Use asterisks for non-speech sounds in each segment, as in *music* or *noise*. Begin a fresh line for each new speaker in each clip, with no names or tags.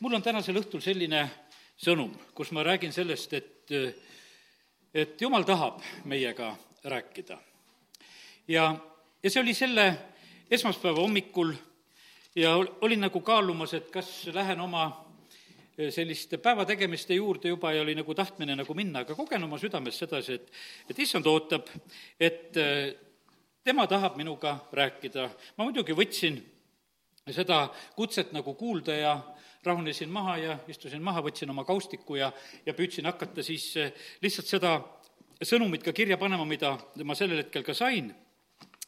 mul on tänasel õhtul selline sõnum, kus ma räägin sellest, et, et jumal tahab meiega rääkida. ja, ja see oli selle esmaspäeva hommikul ja olin nagu kaalumas, et kas lähen oma selliste päevategemiste juurde juba ja oli nagu tahtmine nagu minna, aga kogen oma südames sedasi, et, et issand ootab, et tema tahab minuga rääkida. ma muidugi võtsin seda kutset nagu kuulda ja rahunesin maha ja istusin maha, võtsin oma kaustiku ja, ja püüdsin hakata siis eh, lihtsalt seda sõnumit ka kirja panema, mida ma sellel hetkel ka sain.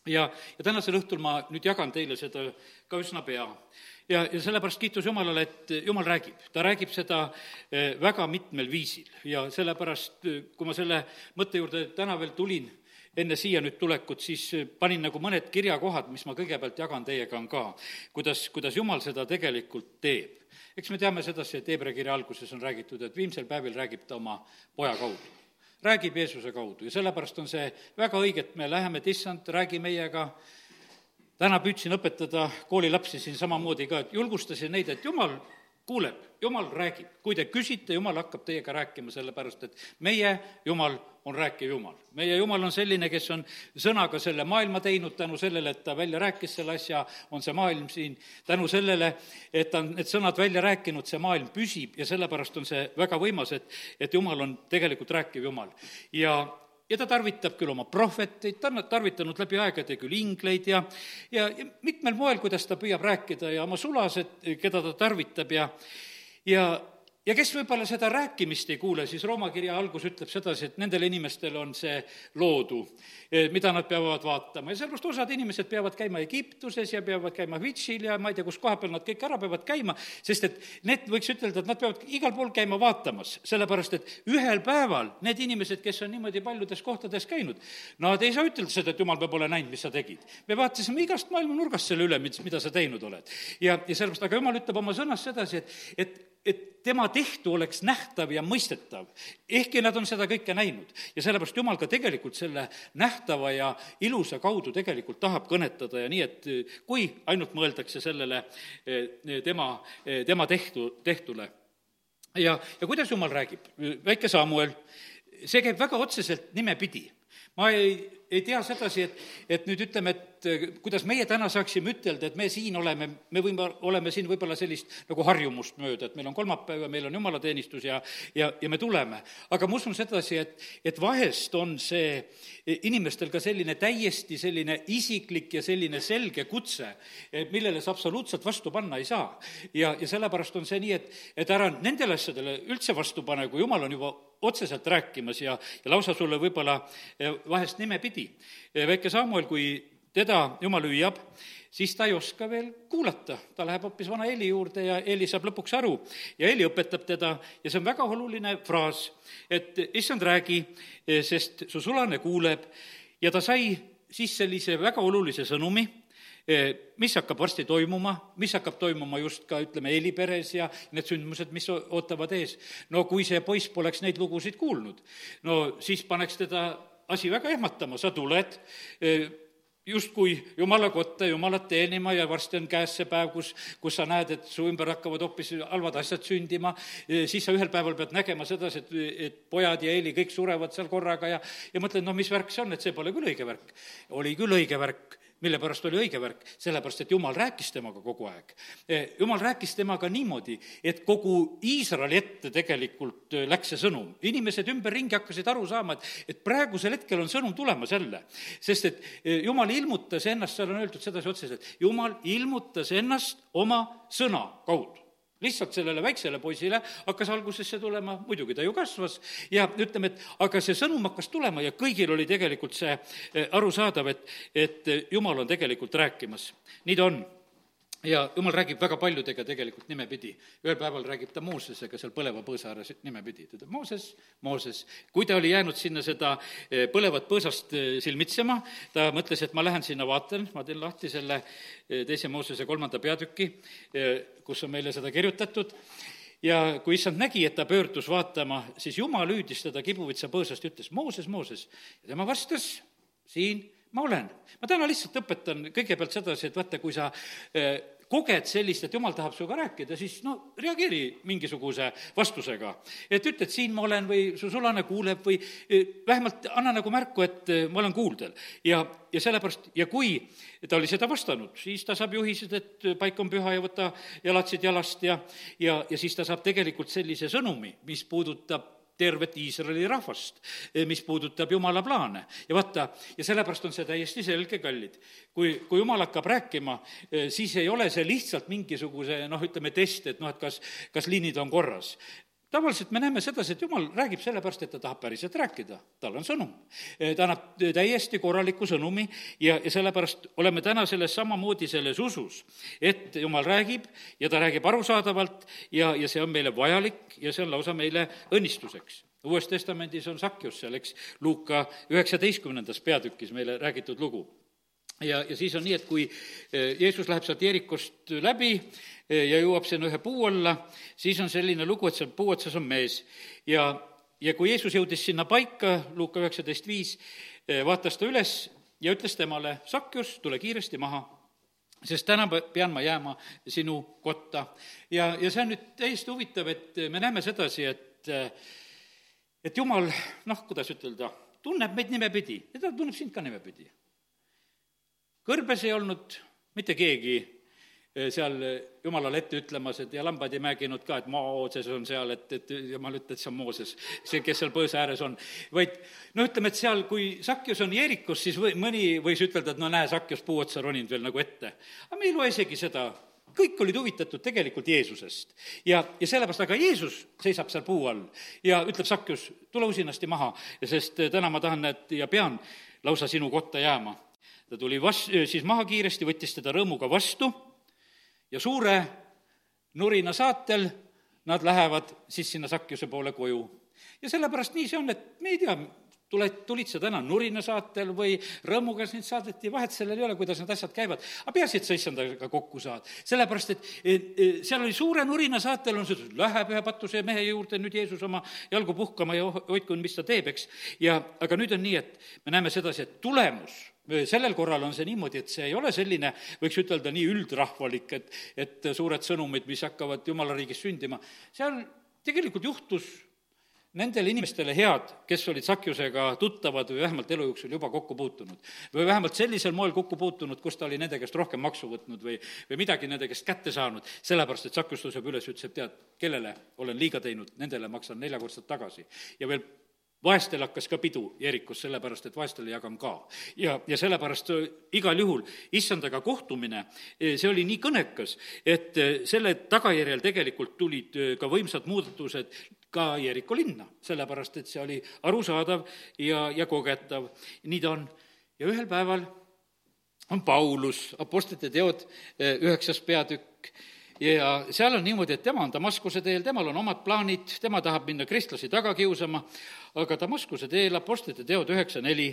ja, ja tänasel õhtul ma nüüd jagan teile seda ka üsna pea. ja, ja sellepärast kiitus Jumalale, et Jumal räägib, ta räägib seda eh, väga mitmel viisil ja sellepärast, eh, kui ma selle mõtte juurde täna veel tulin, enne siia nüüd tulekut, siis panin nagu mõned kirjakohad, mis ma kõigepealt jagan teiega, on ka, kuidas, kuidas Jumal seda tegelikult teeb eks me teame sedasi, et Hebra kirja alguses on räägitud, et viimsel päevil räägib ta oma poja kaudu. räägib Jeesuse kaudu ja sellepärast on see väga õige, et me läheme, et issand, räägi meiega, täna püüdsin õpetada koolilapsi siin samamoodi ka, et julgustasin neid, et jumal kuuleb, jumal räägib. kui te küsite, jumal hakkab teiega rääkima, sellepärast et meie Jumal on rääkiv Jumal. meie Jumal on selline, kes on sõnaga selle maailma teinud, tänu sellele, et ta välja rääkis selle asja, on see maailm siin, tänu sellele, et ta on need sõnad välja rääkinud, see maailm püsib ja sellepärast on see väga võimas, et, et Jumal on tegelikult rääkiv Jumal. ja ja ta tarvitab küll oma prohveteid, ta on tarvitanud läbi aegade küll ingleid ja, ja, ja mitmel moel, kuidas ta püüab rääkida ja oma sulased, keda ta tarvitab ja, ja ja kes võib-olla seda rääkimist ei kuule, siis Rooma kirja algus ütleb sedasi, et nendel inimestel on see loodu, eh, mida nad peavad vaatama ja sellepärast osad inimesed peavad käima Egiptuses ja peavad käima Vitšil ja ma ei tea, kus koha peal nad kõik ära peavad käima, sest et need, võiks ütelda, et nad peavad igal pool käima vaatamas, sellepärast et ühel päeval need inimesed, kes on niimoodi paljudes kohtades käinud, nad ei saa ütelda seda, et jumal, me pole näinud, mis sa tegid. me vaatasime igast maailma nurgast selle üle, mida sa teinud oled. ja, ja sellepärast, aga jumal ütleb oma sõnas sedasi, et, et et tema tehtu oleks nähtav ja mõistetav, ehkki nad on seda kõike näinud. ja sellepärast Jumal ka tegelikult selle nähtava ja ilusa kaudu tegelikult tahab kõnetada ja nii, et kui ainult mõeldakse sellele eh, tema, eh, tema tehtu, tehtule. ja, ja kuidas Jumal räägib? väike Samuel, see käib väga otseselt nimepidi. Ma ei ei tea sedasi, et, et nüüd ütleme, et eh, kuidas meie täna saaksime ütelda, et me siin oleme, me võime, oleme siin võib-olla sellist nagu harjumust mööda, et meil on kolmapäev ja meil on jumalateenistus ja, ja, ja me tuleme. aga ma usun sedasi, et, et vahest on see inimestel ka selline täiesti selline isiklik ja selline selge kutse, millele sa absoluutselt vastu panna ei saa. ja, ja sellepärast on see nii, et, et ära nendele asjadele üldse vastu pane, kui jumal on juba otseselt rääkimas ja, ja lausa sulle võib-olla eh, vahest nimepidi. Eh, väike Samuel, kui teda jumal hüüab, siis ta ei oska veel kuulata, ta läheb hoopis vana Eeli juurde ja Eeli saab lõpuks aru. Ja Eeli õpetab teda ja see on väga oluline fraas, et issand, räägi, eh, sest su sulane kuuleb. Ja ta sai siis sellise väga olulise sõnumi mis hakkab varsti toimuma, mis hakkab toimuma just ka, ütleme, Eeli peres ja need sündmused, mis ootavad ees. no kui see poiss poleks neid lugusid kuulnud, no siis paneks teda asi väga ehmatama, sa tuled, eh, justkui jumala kotta, jumalat teenima ja varsti on käes see päev, kus, kus sa näed, et su ümber hakkavad hoopis halvad asjad sündima, eh, siis sa ühel päeval pead nägema sedasi, et, et pojad ja Eeli kõik surevad seal korraga ja, ja mõtled, no mis värk see on, et see pole küll õige värk. oli küll õige värk mille pärast oli õige värk, sellepärast et jumal rääkis temaga kogu aeg. E, jumal rääkis temaga niimoodi, et kogu Iisraeli ette tegelikult e, läks see sõnum. inimesed ümberringi hakkasid aru saama, et, et praegusel hetkel on sõnum tulemas jälle. sest et e, jumal ilmutas ennast, seal on öeldud sedasi otseselt, jumal ilmutas ennast oma sõna kaudu lihtsalt sellele väiksele poisile hakkas alguses see tulema, muidugi ta ju kasvas, ja ütleme, et aga see sõnum hakkas tulema ja kõigil oli tegelikult see eh, arusaadav, et, et jumal on tegelikult rääkimas. nii ta on ja jumal räägib väga paljudega tegelikult nimepidi. ühel päeval räägib ta Moosesega seal põleva põõsa ääres nimepidi, ta ütleb Mooses, Mooses. kui ta oli jäänud sinna seda eh, põlevat põõsast eh, silmitsema, ta mõtles, et ma lähen sinna vaatan, ma teen lahti selle eh, teise Moosese kolmanda peatüki, kus on meile seda kirjutatud, ja kui issand nägi, et ta pöördus vaatama, siis jumal hüüdis teda kibuvitsa põõsast ja ütles, Mooses, Mooses. ja tema vastas, siin ma olen. ma täna lihtsalt õpetan kõigepealt sedasi, et vaata, kui sa koged sellist, et jumal tahab sinuga rääkida, siis no reageeri mingisuguse vastusega. et ütle, et siin ma olen või su sulane kuuleb või eh, vähemalt anna nagu märku, et eh, ma olen kuuldel. ja, ja sellepärast, ja kui ta oli seda vastanud, siis ta saab juhised, et paik on püha ja võta jalatsid jalast ja, ja, ja siis ta saab tegelikult sellise sõnumi, mis puudutab tervet Iisraeli rahvast, eh, mis puudutab Jumala plaane. ja vaata, ja sellepärast on see täiesti selge, kallid. kui, kui Jumal hakkab rääkima, eh, siis ei ole see lihtsalt mingisuguse noh, ütleme test, et noh, et kas, kas liinid on korras tavaliselt me näeme sedasi, et jumal räägib sellepärast, et ta tahab päriselt rääkida, tal on sõnum. ta annab täiesti korraliku sõnumi ja, ja sellepärast oleme täna selles samamoodi selles usus, et jumal räägib ja ta räägib arusaadavalt ja, ja see on meile vajalik ja see on lausa meile õnnistuseks. uues Testamendis on Sakjus seal, eks, Luuka üheksateistkümnendas peatükis meile räägitud lugu ja, ja siis on nii, et kui eh, Jeesus läheb sealt Jeerikost läbi eh, ja jõuab sinna ühe puu alla, siis on selline lugu, et seal puu otsas on mees ja, ja kui Jeesus jõudis sinna paika, Luuka üheksateist viis, eh, vaatas ta üles ja ütles temale, Sakjus, tule kiiresti maha, sest täna pean ma jääma sinu kotta. ja, ja see on nüüd täiesti huvitav, et me näeme sedasi, et, et jumal, noh, kuidas ütelda, tunneb meid nimepidi ja ta tunneb sind ka nimepidi kõrbes ei olnud mitte keegi eh, seal jumalale ette ütlemas, et ja lambad ei määginud ka, et Mooses on seal, et, et jumal ütleb, et see on Mooses, see, kes seal põõsa ääres on. vaid no ütleme, et seal, kui Sakjus on Jeerikus, siis või, mõni võis ütelda, et no näe, Sakjus puu otsa roninud veel nagu ette. aga me ei loe isegi seda, kõik olid huvitatud tegelikult Jeesusest. ja, ja sellepärast, aga Jeesus seisab seal puu all ja ütleb Sakjus, tule usinasti maha, sest täna ma tahan, et ja pean lausa sinu kotta jääma ta tuli vas-, siis maha kiiresti, võttis teda rõõmuga vastu ja suure nurina saatel nad lähevad siis sinna Sakjuse poole koju. ja sellepärast nii see on, et me ei tea, tuled, tulid sa täna nurina saatel või rõõmuga sind saadeti, vahet sellel ei ole, kuidas need asjad käivad. aga peaasi, et sa issandaga kokku saad. sellepärast, et seal oli suure nurina saatel on see, läheb ühe patuse mehe juurde nüüd Jeesus oma jalgu puhkama ja hoidku, mis ta teeb, eks. ja, aga nüüd on nii, et me näeme sedasi, et tulemus sellel korral on see niimoodi, et see ei ole selline, võiks ütelda, nii üldrahvalik, et, et suured sõnumid, mis hakkavad jumala riigis sündima. seal tegelikult juhtus nendele inimestele head, kes olid Sakjusega tuttavad või vähemalt elu jooksul juba kokku puutunud. või vähemalt sellisel moel kokku puutunud, kus ta oli nende käest rohkem maksu võtnud või, või midagi nende käest kätte saanud, sellepärast et Sakjus tõuseb üles, ütles, et tead, kellele olen liiga teinud, nendele maksan neljakordselt tagasi. ja veel vaestel hakkas ka pidu Jeerikus, sellepärast et vaestele jagan ka. ja, ja sellepärast äh, igal juhul issandaga kohtumine, äh, see oli nii kõnekas, et äh, selle tagajärjel tegelikult tulid ka võimsad muudatused ka Jeeriku linna, sellepärast et see oli arusaadav ja, ja kogetav. nii ta on. ja ühel päeval on Paulus, Apostlite teod, üheksas peatükk, ja seal on niimoodi, et tema on Damaskuse teel, temal on omad plaanid, tema tahab minna kristlasi taga kiusama, aga Damaskuse teel Apostlite teod üheksa neli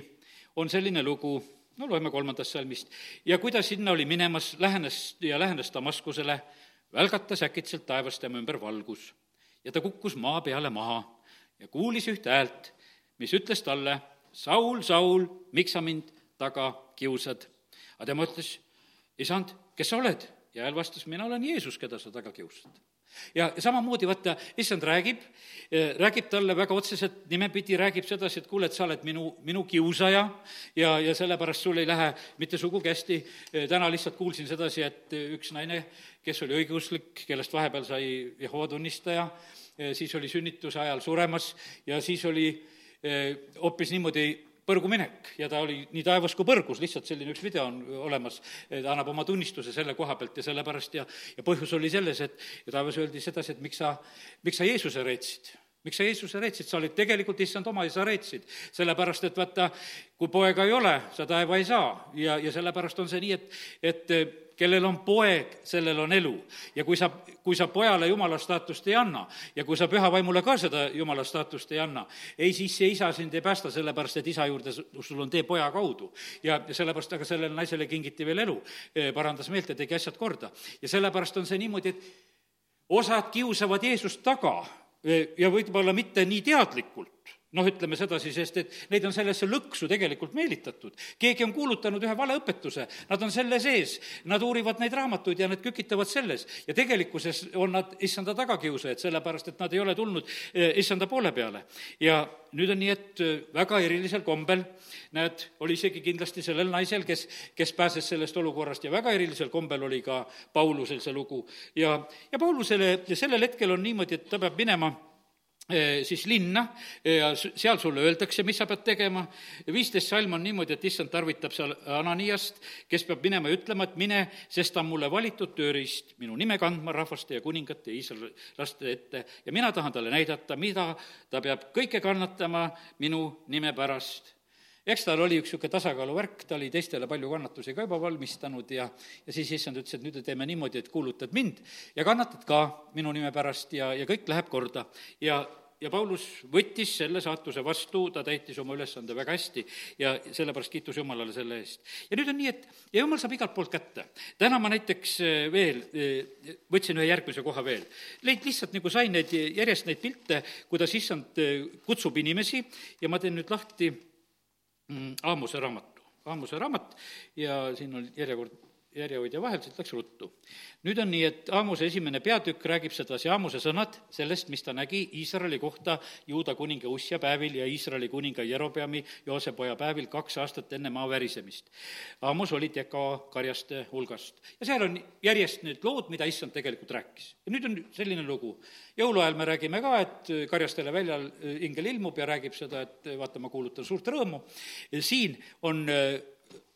on selline lugu, no loeme kolmandast salmist, ja kui ta sinna oli minemas, lähenes ja lähenes Damaskusele, välgatas äkitselt taevast tema ümber valgus ja ta kukkus maa peale maha ja kuulis ühte häält, mis ütles talle, Saul, Saul, miks sa mind taga kiusad? aga tema ütles, isand, kes sa oled? Ja hääl vastas, mina olen Jeesus, keda sa taga kiusad. ja samamoodi, vaata, issand räägib, eh, räägib talle väga otseselt nimepidi, räägib sedasi, et kuule, et sa oled minu, minu kiusaja ja, ja sellepärast sul ei lähe mitte sugugi hästi. Eh, täna lihtsalt kuulsin sedasi, et üks naine, kes oli õigeusklik, kellest vahepeal sai Jehova tunnistaja, eh, siis oli sünnituse ajal suremas ja siis oli hoopis niimoodi põrguminek ja ta oli nii taevas kui põrgus, lihtsalt selline üks video on olemas, ta annab oma tunnistuse selle koha pealt ja sellepärast ja, ja põhjus oli selles, et ja taevas öeldi sedasi, et miks sa, miks sa Jeesuse reetsid? Miks sa Jeesuse reetsid, sa olid tegelikult issand oma ja sa reetsid. sellepärast, et vaata, kui poega ei ole, sa taeva ei saa. Ja, ja sellepärast on see nii, et, et kellel on poeg, sellel on elu. ja kui sa, kui sa pojale jumala staatust ei anna ja kui sa pühavaimule ka seda jumala staatust ei anna, ei, siis see isa sind ei päästa, sellepärast et isa juurde sul on tee poja kaudu. ja, ja sellepärast aga sellele naisele kingiti veel elu, e, parandas meelt ja tegi asjad korda. ja sellepärast on see niimoodi, et osad kiusavad Jeesust taga e, ja võib-olla mitte nii teadlikult, noh, ütleme sedasi, sest et neid on sellesse lõksu tegelikult meelitatud. keegi on kuulutanud ühe valeõpetuse, nad on selle sees, nad uurivad neid raamatuid ja nad kükitavad selles. ja tegelikkuses on nad issanda tagakiusajad, sellepärast et nad ei ole tulnud eh, issanda poole peale. ja nüüd on nii, et eh, väga erilisel kombel, näed, oli isegi kindlasti sellel naisel, kes, kes pääses sellest olukorrast ja väga erilisel kombel oli ka Paulusel see lugu. ja, ja Paulusele sellel hetkel on niimoodi, et ta peab minema siis linna ja seal sulle öeldakse, mis sa pead tegema. viisteist salm on niimoodi, et issand tarvitab seal Ananiast, kes peab minema ja ütlema, et mine, sest ta on mulle valitud tööriist minu nime kandma rahvaste ja kuningate ja iisraellaste ette ja mina tahan talle näidata, mida ta peab kõike kannatama minu nime pärast eks tal oli üks niisugune tasakaaluvärk, ta oli teistele palju kannatusi ka juba valmistanud ja, ja siis issand ütles, et nüüd teeme niimoodi, et kuulutad mind ja kannatad ka minu nime pärast ja, ja kõik läheb korda. ja, ja Paulus võttis selle saatuse vastu, ta täitis oma ülesande väga hästi ja sellepärast kiitus Jumalale selle eest. ja nüüd on nii, et ja Jumal saab igalt poolt kätte. täna ma näiteks eh, veel eh, võtsin ühe järgmise koha veel. Leid lihtsalt nagu sain neid, järjest neid pilte, kuidas issand eh, kutsub inimesi ja ma teen nüüd lahti Aamuse raamatu, Aamuse raamat. Ja siin on järjekord, järjehoidja vahel, siit läks ruttu. nüüd on nii, et Aamuse esimene peatükk räägib sedasi Aamuse sõnad sellest, mis ta nägi Iisraeli kohta Juuda kuninga Ussia päevil ja Iisraeli kuninga Jerobeami Joosepoja päevil kaks aastat enne maa värisemist. Aamus oli Teka karjaste hulgast ja seal on järjest need lood, mida issand tegelikult rääkis. ja nüüd on selline lugu, jõuluajal me räägime ka, et karjastele väljal äh, ingel ilmub ja räägib seda, et vaata, ma kuulutan suurt rõõmu, siin on äh,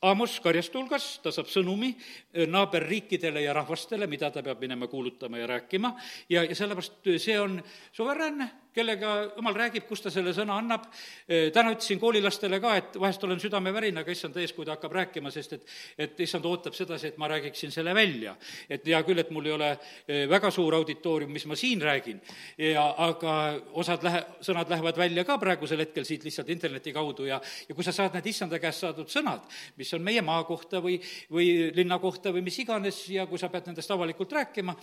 Amos karjaste hulgas, ta saab sõnumi äh, naaberriikidele ja rahvastele, mida ta peab minema kuulutama ja rääkima. Ja, ja sellepärast see on suveräänne kellega jumal räägib, kus ta selle sõna annab. täna ütlesin koolilastele ka, et vahest olen südamevärinaga issand ees, kui ta hakkab rääkima, sest et, et issand ootab sedasi, et ma räägiksin selle välja. et hea küll, et mul ei ole väga suur auditoorium, mis ma siin räägin, ja aga osad lähe-, sõnad lähevad välja ka praegusel hetkel siit lihtsalt interneti kaudu ja, ja kui sa saad need issanda käest saadud sõnad, mis on meie maa kohta või, või linna kohta või mis iganes ja kui sa pead nendest avalikult rääkima,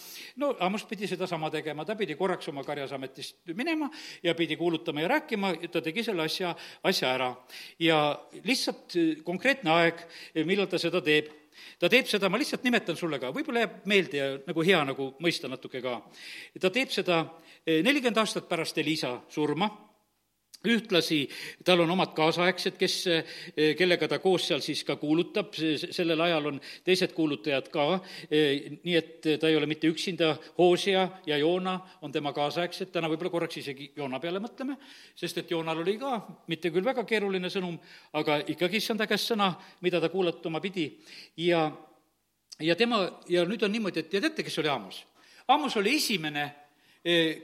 no Amos pidi sedasama tegema, ta pidi korraks oma karjasametist minema, tegema ja pidi kuulutama ja rääkima, ta tegi selle asja, asja ära. ja lihtsalt äh, konkreetne aeg, millal ta seda teeb ta teeb seda, ma lihtsalt nimetan sulle ka, võib-olla jääb meelde ja nagu hea nagu mõista natuke ka. ta teeb seda äh, nelikümmend aastat pärast Elisa surma ühtlasi tal on omad kaasaegsed, kes, kellega ta koos seal siis ka kuulutab, sellel ajal on teised kuulutajad ka, nii et ta ei ole mitte üksinda, Hoosia ja Joona on tema kaasaegsed, täna võib-olla korraks isegi Joona peale mõtleme, sest et Joonal oli ka mitte küll väga keeruline sõnum, aga ikkagi issanda käest sõna, mida ta kuulatama pidi. Ja ja tema, ja nüüd on niimoodi, et ja teate, kes oli Amos? Amos oli esimene Eh,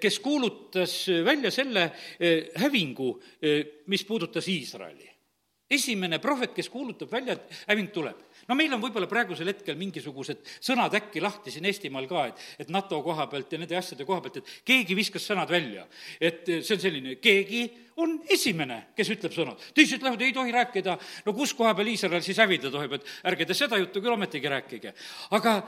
kes kuulutas välja selle eh, hävingu, eh, mis puudutas Iisraeli. esimene prohvet, kes kuulutab välja, et häving tuleb. no meil on võib-olla praegusel hetkel mingisugused sõnad äkki lahti siin Eestimaal ka, et, et NATO koha pealt ja nende asjade koha pealt, et keegi viskas sõnad välja. et see on selline, keegi on esimene, kes ütleb sõnad. teised ütlevad, ei tohi rääkida, no kus koha peal Iisrael siis hävida tohib, et ärge te seda juttu küll ometigi rääkige. aga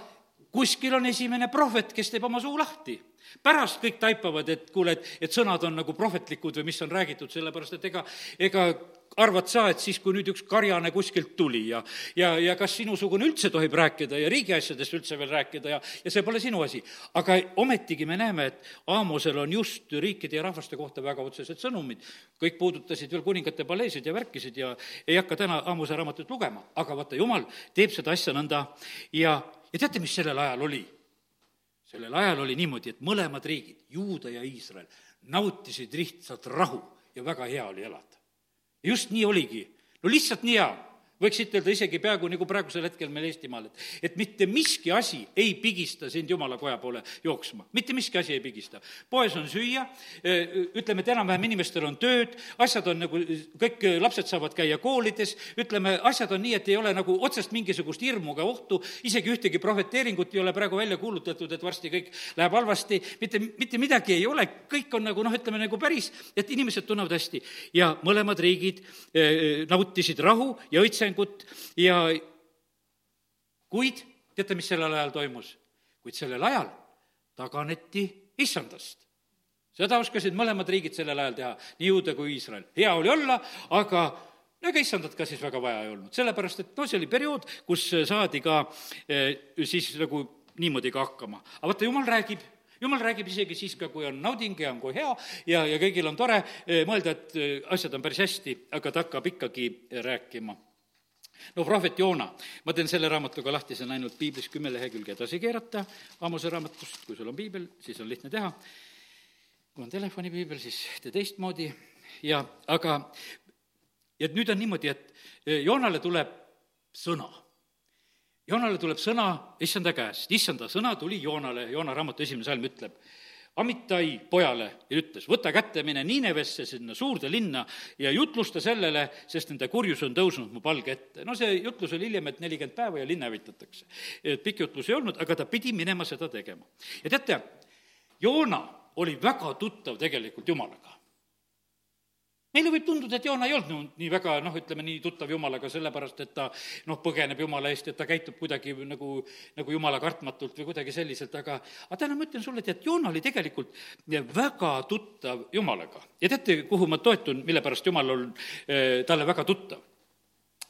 kuskil on esimene prohvet, kes teeb oma suu lahti. pärast kõik taipavad, et kuule, et, et sõnad on nagu prohvetlikud või mis on räägitud, sellepärast et ega, ega arvad sa, et siis, kui nüüd üks karjane kuskilt tuli ja, ja, ja kas sinusugune üldse tohib rääkida ja riigiasjadest üldse veel rääkida ja, ja see pole sinu asi. aga ometigi me näeme, et Aamosel on just riikide ja rahvaste kohta väga otsesed sõnumid. kõik puudutasid veel kuningate paleesid ja värkisid ja ei hakka täna Aamose raamatut lugema, aga vaata, jumal teeb seda asja nõnda ja ja teate, mis sellel ajal oli? sellel ajal oli niimoodi, et mõlemad riigid, Juuda ja Iisrael, nautisid lihtsalt rahu ja väga hea oli elada. just nii oligi, no lihtsalt nii hea võiks ütelda isegi peaaegu nagu praegusel hetkel meil Eestimaal, et, et mitte miski asi ei pigista sind jumala koja poole jooksma, mitte miski asi ei pigista. poes on süüa, ütleme, et enam-vähem inimestel on tööd, asjad on nagu, kõik lapsed saavad käia koolides, ütleme, asjad on nii, et ei ole nagu otsest mingisugust hirmu ega ohtu, isegi ühtegi prohveteeringut ei ole praegu välja kuulutatud, et varsti kõik läheb halvasti, mitte, mitte midagi ei ole, kõik on nagu noh, ütleme nagu päris, et inimesed tunnevad hästi. ja mõlemad riigid nautisid rahu ja õitsengut arengut ja kuid teate, mis sellel ajal toimus? kuid sellel ajal taganeti issandast. seda oskasid mõlemad riigid sellel ajal teha, nii Juuda kui Iisrael. hea oli olla, aga no ega issandat ka siis väga vaja ei olnud, sellepärast et noh, see oli periood, kus saadi ka eh, siis nagu niimoodi ka hakkama. aga vaata, jumal räägib jumal räägib isegi siis ka, kui on nauding ja on kui hea ja, ja kõigil on tore eh, mõelda, et eh, asjad on päris hästi, aga ta hakkab ikkagi rääkima no prohvet Joona, ma teen selle raamatuga lahti, see on ainult piiblis kümme lehekülge edasi keerata, Aamose raamatust, kui sul on piibel, siis on lihtne teha. kui on telefonipiibel, siis tee teistmoodi. Ja aga, ja nüüd on niimoodi, et eh, Joonale tuleb sõna. Joonale tuleb sõna issanda käest, issanda sõna tuli Joonale, Joona raamatu esimene salm ütleb, Amitai pojale ja ütles, võta kätte, mine Niinevesse, sinna suurde linna ja jutlusta sellele, sest nende kurjus on tõusnud mu palge ette. no see jutlus oli hiljem, et nelikümmend päeva ja linna hävitatakse. et pikk jutlus ei olnud, aga ta pidi minema seda tegema. ja teate, Joona oli väga tuttav tegelikult Jumalaga meile võib tunduda, et Joona ei olnud nii väga noh, ütleme nii tuttav Jumalaga, sellepärast et ta noh, põgeneb Jumala eest, et ta käitub kuidagi nagu, nagu Jumala kartmatult või kuidagi selliselt, aga aga täna ma ütlen sulle, tead, Joona oli tegelikult väga tuttav Jumalaga. ja teate, kuhu ma toetun, mille pärast Jumal on eh, talle väga tuttav?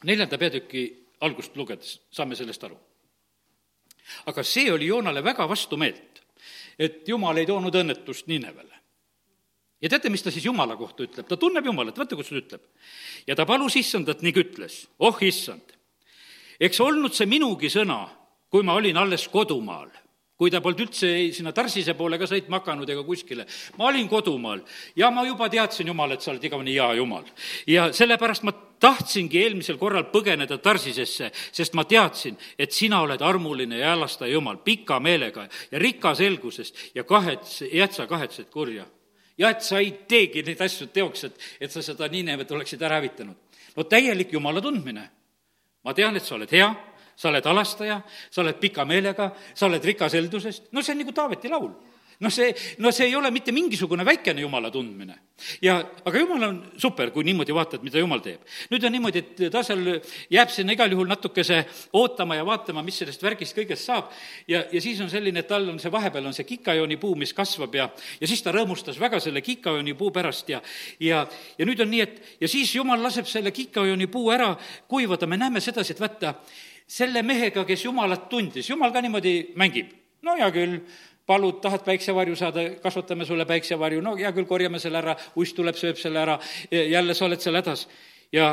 neljanda peatüki algust lugedes saame sellest aru. aga see oli Joonale väga vastumeelt, et Jumal ei toonud õnnetust Ninevele ja teate, mis ta siis Jumala kohta ütleb? ta tunneb Jumalat, vaata, kus ta ütleb. ja ta palus issandat ning ütles, oh issand, eks olnud see minugi sõna, kui ma olin alles kodumaal kui ta polnud üldse sinna Tarsise poole ka sõitma hakanud ega kuskile. ma olin kodumaal ja ma juba teadsin, Jumal, et sa oled igavene hea Jumal. ja sellepärast ma tahtsingi eelmisel korral põgeneda Tarsisesse, sest ma teadsin, et sina oled armuline ja häälasta Jumal, pika meelega ja rikas helgusest ja kahetse, jätsa kahetsed kurja ja et sa ei teegi neid asju teoks, et, et sa seda Niinevet oleksid ära hävitanud. no täielik jumala tundmine. ma tean, et sa oled hea, sa oled alastaja, sa oled pika meelega, sa oled rikas heldusest, no see on nagu Taaveti laul noh, see, no see ei ole mitte mingisugune väikene jumala tundmine. ja, aga jumal on super, kui niimoodi vaatad, mida jumal teeb. nüüd on niimoodi, et ta seal jääb sinna igal juhul natukese ootama ja vaatama, mis sellest värgist kõigest saab, ja, ja siis on selline, et tal on see, vahepeal on see kikajoonipuu, mis kasvab ja, ja siis ta rõõmustas väga selle kikajoonipuu pärast ja, ja, ja nüüd on nii, et ja siis jumal laseb selle kikajoonipuu ära kuivada, me näeme sedasi, et vaata, selle mehega, kes Jumalat tundis, Jumal ka niimoodi mängib. no hea küll, palud, tahad päiksevarju saada, kasvatame sulle päiksevarju, no hea küll, korjame selle ära, uiss tuleb, sööb selle ära, jälle sa oled seal hädas. ja,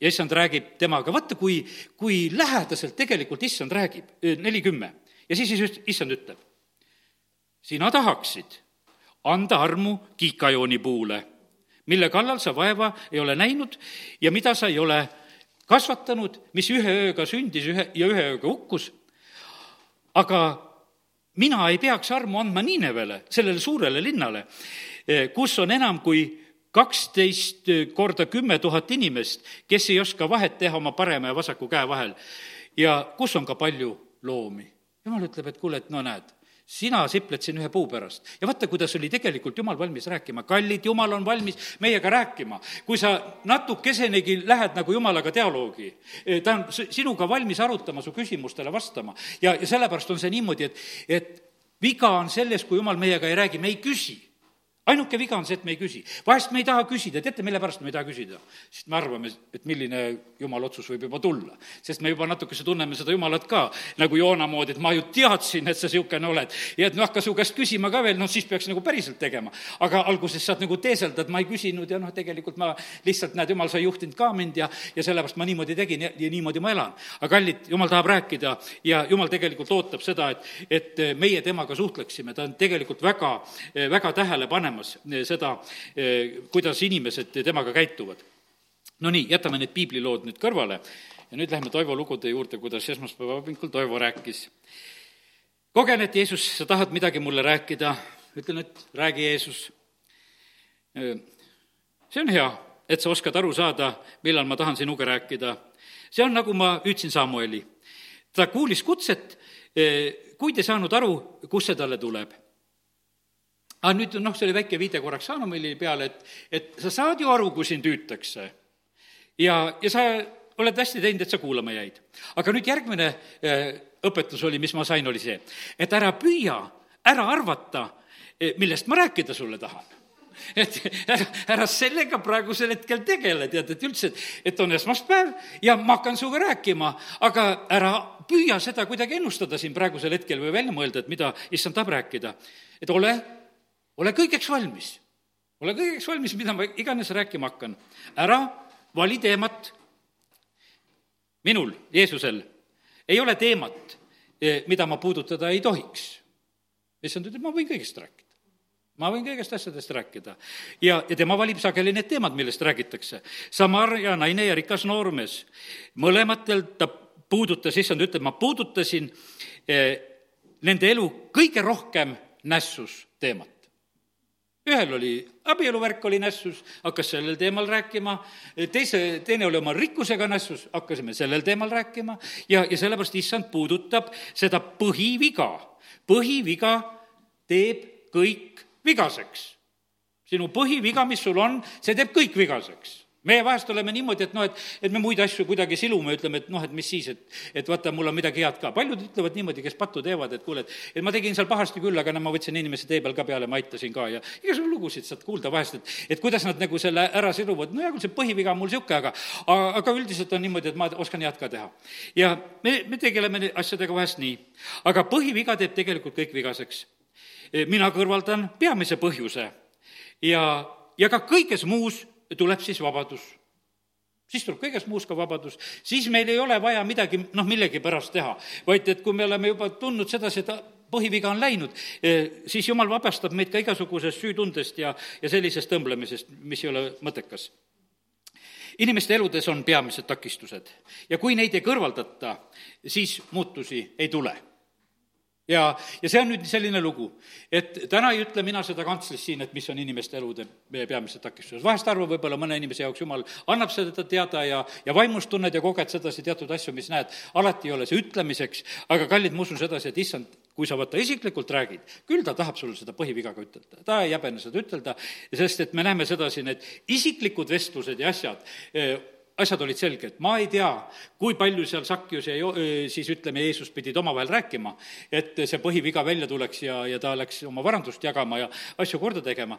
ja issand räägib temaga, vaata, kui, kui lähedaselt tegelikult issand räägib, neli kümme. ja siis, siis issand ütleb, sina tahaksid anda armu kiikajooni puule, mille kallal sa vaeva ei ole näinud ja mida sa ei ole kasvatanud, mis ühe ööga sündis ühe ja ühe ööga hukkus, aga mina ei peaks armu andma Niinevele, sellele suurele linnale, eh, kus on enam kui kaksteist korda kümme tuhat inimest, kes ei oska vahet teha oma parema ja vasaku käe vahel ja kus on ka palju loomi. jumal ütleb, et kuule, et no näed, sina sipled siin ühe puu pärast. ja vaata, kuidas oli tegelikult Jumal valmis rääkima. kallid, Jumal on valmis meiega rääkima. kui sa natukesenegi lähed nagu Jumalaga dialoogi, eh, ta on sinuga valmis arutama, su küsimustele vastama. ja, ja sellepärast on see niimoodi, et, et viga on selles, kui Jumal meiega ei räägi, me ei küsi ainuke viga on see, et me ei küsi. vahest me ei taha küsida, teate, mille pärast me ei taha küsida? sest me arvame, et milline jumala otsus võib juba tulla. sest me juba natukese tunneme seda jumalat ka nagu Joona moodi, et ma ju teadsin, et sa niisugune oled. ja et noh, hakka su käest küsima ka veel, noh siis peaks nagu päriselt tegema. aga alguses saad nagu teeselda, et ma ei küsinud ja noh, tegelikult ma lihtsalt, näed, jumal, sa ei juhtinud ka mind ja, ja sellepärast ma niimoodi tegin ja, ja niimoodi ma elan. aga kallid, jumal tahab rääkida ja jumal tegelikult ootab seda, et, et meie temaga suhtleksime, ta on tegelikult väga, väga tähelepanev nägemas eh, seda, eh, kuidas inimesed temaga käituvad. no nii, jätame need piiblilood nüüd kõrvale ja nüüd lähme Toivo lugude juurde, kuidas esmaspäeva hommikul Toivo rääkis. kogen, et Jeesus, sa tahad midagi mulle rääkida, ütlen, et räägi, Jeesus. Eh, see on hea, et sa oskad aru saada, millal ma tahan sinuga rääkida. see on, nagu ma hüüdsin Samueli. ta kuulis kutset, kuid ei saanud aru, kust see talle tuleb aga nüüd noh, see oli väike viide korraks Saanumili peale, et, et sa saad ju aru, kui sind hüütakse. ja, ja sa oled hästi teinud, et sa kuulama jäid. aga nüüd järgmine äh, õpetus oli, mis ma sain, oli see, et ära püüa ära arvata, millest ma rääkida sulle tahan et ära, ära sellega praegusel hetkel tegele, tead, et üldse, et on esmaspäev ja ma hakkan sinuga rääkima, aga ära püüa seda kuidagi ennustada siin praegusel hetkel või välja mõelda, et mida issand tahab rääkida. et ole, ole kõigeks valmis. ole kõigeks valmis, mida ma iganes rääkima hakkan. ära vali teemat. minul, Jeesusel, ei ole teemat, eh, mida ma puudutada ei tohiks. issand ütleb, ma võin kõigest rääkida ma võin kõigest asjadest rääkida. ja, ja tema valib sageli need teemad, millest räägitakse. Samaria naine ja rikas noormees, mõlematel ta puudutas, issand ütleb, ma puudutasin eh, nende elu kõige rohkem nässus teemat. Ühel oli abieluvärk oli nässus, hakkas sellel teemal rääkima, teise, teine oli oma rikkusega nässus, hakkasime sellel teemal rääkima ja, ja sellepärast issand puudutab seda põhiviga. põhiviga teeb kõik vigaseks. sinu põhiviga, mis sul on, see teeb kõik vigaseks meie vahest oleme niimoodi, et noh, et, et me muid asju kuidagi silume, ütleme, et noh, et mis siis, et, et vaata, mul on midagi head ka. paljud ütlevad niimoodi, kes pattu teevad, et kuule, et, et ma tegin seal pahasti küll, aga no ma võtsin inimese tee peal ka peale, ma aitasin ka ja igasugu lugusid saad kuulda vahest, et, et kuidas nad nagu selle ära siluvad, no hea küll, see põhiviga on mul niisugune, aga, aga üldiselt on niimoodi, et ma oskan head ka teha. ja me, me tegeleme asjadega vahest nii, aga põhiviga teeb tegelikult kõik vigaseks mina kõrvaldan peamise põhjuse ja, ja ka kõiges muus tuleb siis vabadus. Siis tuleb kõiges muus ka vabadus, siis meil ei ole vaja midagi, noh, millegipärast teha, vaid et kui me oleme juba tundnud sedasi, et põhiviga on läinud, eh, siis jumal vabastab meid ka igasugusest süütundest ja, ja sellisest tõmblemisest, mis ei ole mõttekas. inimeste eludes on peamised takistused. Ja kui neid ei kõrvaldata, siis muutusi ei tule ja, ja see on nüüd selline lugu, et täna ei ütle mina seda kantslis siin, et mis on inimeste elude peamised takistused. vahest harva võib-olla mõne inimese jaoks jumal annab seda teada ja, ja vaimust tunned ja koged sedasi teatud asju, mis näed, alati ei ole see ütlemiseks, aga kallid, ma usun sedasi, et issand, kui sa vaata isiklikult räägid, küll ta tahab sulle seda põhiviga ka ütelda, ta ei häbene seda ütelda, sest et me näeme sedasi, need isiklikud vestlused ja asjad asjad olid selged, ma ei tea, kui palju seal Sakjus ja siis ütleme, Jeesus pidid omavahel rääkima, et see põhiviga välja tuleks ja, ja ta läks oma varandust jagama ja asju korda tegema.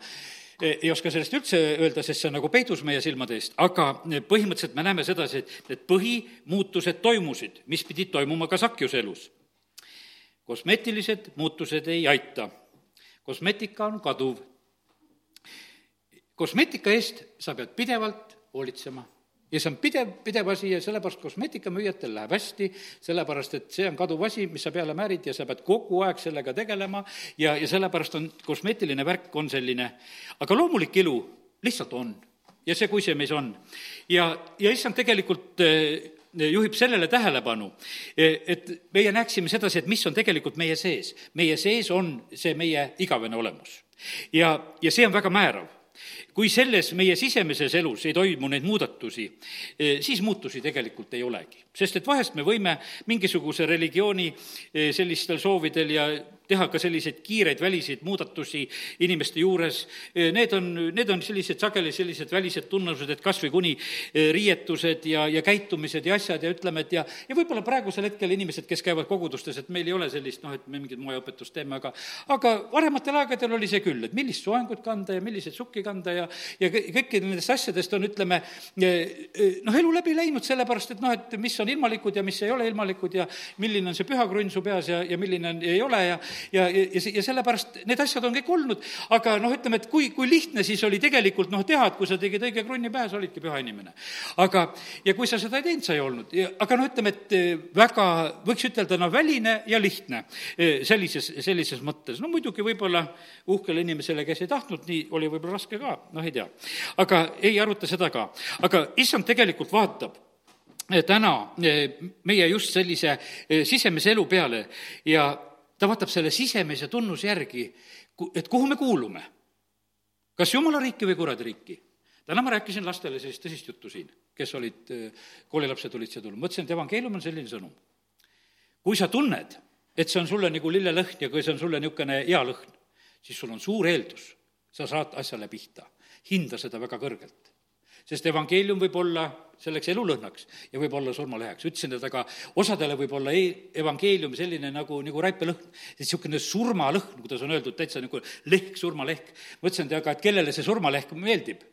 E, ei oska sellest üldse öelda, sest see on nagu peidus meie silmade eest, aga põhimõtteliselt me näeme sedasi, et need põhimuutused toimusid, mis pidid toimuma ka Sakjuse elus. kosmeetilised muutused ei aita. kosmeetika on kaduv. kosmeetika eest sa pead pidevalt hoolitsema ja see on pidev, pidev asi ja sellepärast kosmeetikamüüjatel läheb hästi, sellepärast et see on kaduv asi, mis sa peale määrid ja sa pead kogu aeg sellega tegelema ja, ja sellepärast on kosmeetiline värk on selline, aga loomulik ilu lihtsalt on ja see, kui see meis on. ja, ja issand tegelikult eh, juhib sellele tähelepanu, eh, et meie näeksime sedasi, et mis on tegelikult meie sees. meie sees on see meie igavene olemus. ja, ja see on väga määrav kui selles meie sisemises elus ei toimu neid muudatusi, eh, siis muutusi tegelikult ei olegi. sest et vahest me võime mingisuguse religiooni eh, sellistel soovidel ja teha ka selliseid kiireid väliseid muudatusi inimeste juures, eh, need on, need on sellised sageli sellised välised tunnused, et kas või kuni riietused ja, ja käitumised ja asjad ja ütleme, et ja, ja võib-olla praegusel hetkel inimesed, kes käivad kogudustes, et meil ei ole sellist noh, et me mingit moeõpetust teeme, aga aga varematel aegadel oli see küll, et millist soengut kanda ja milliseid sukki kanda ja ja, ja kõikidest nendest asjadest on, ütleme, eh, eh, noh, elu läbi läinud, sellepärast et noh, et mis on ilmalikud ja mis ei ole ilmalikud ja milline on see pühakrunn su peas ja, ja milline on, ei ole ja ja, ja, ja, sellepärast need asjad on kõik olnud, aga noh, ütleme, et kui, kui lihtne siis oli tegelikult noh, teha, et kui sa tegid õige krunni pähe, sa olidki püha inimene. aga, ja kui sa seda ei teinud, sa ei olnud. aga no ütleme, et eh, väga, võiks ütelda, no väline ja lihtne sellises, sellises mõttes. no muidugi võib-olla uhkele inimesele, kes ei tahtnud, nii oli võib-olla raske ka, noh, ei tea. aga ei aruta seda ka. aga issand tegelikult vaatab eh, täna eh, meie just sellise eh, sisemise elu peale ja ta vaatab selle sisemise tunnuse järgi, et kuhu me kuulume. kas jumala riiki või kuradi riiki? täna ma rääkisin lastele sellist tõsist juttu siin, kes olid, koolilapsed olid siia tulnud, mõtlesin, et evangeelium on selline sõnum. kui sa tunned, et see on sulle nagu lillelõhn ja kui see on sulle niisugune hea lõhn, siis sul on suur eeldus, sa saad asjale pihta. Hinda seda väga kõrgelt. sest evangeelium võib olla selleks elulõhnaks ja võib olla surmalõheks. ütlesin, et aga osadele võib olla e-, evangeelium selline nagu, nagu räipelõhn, niisugune surmalõhn, kuidas on öeldud, täitsa nagu lehk, surmalehk. mõtlesin, et aga, et kellele see surmalehk meeldib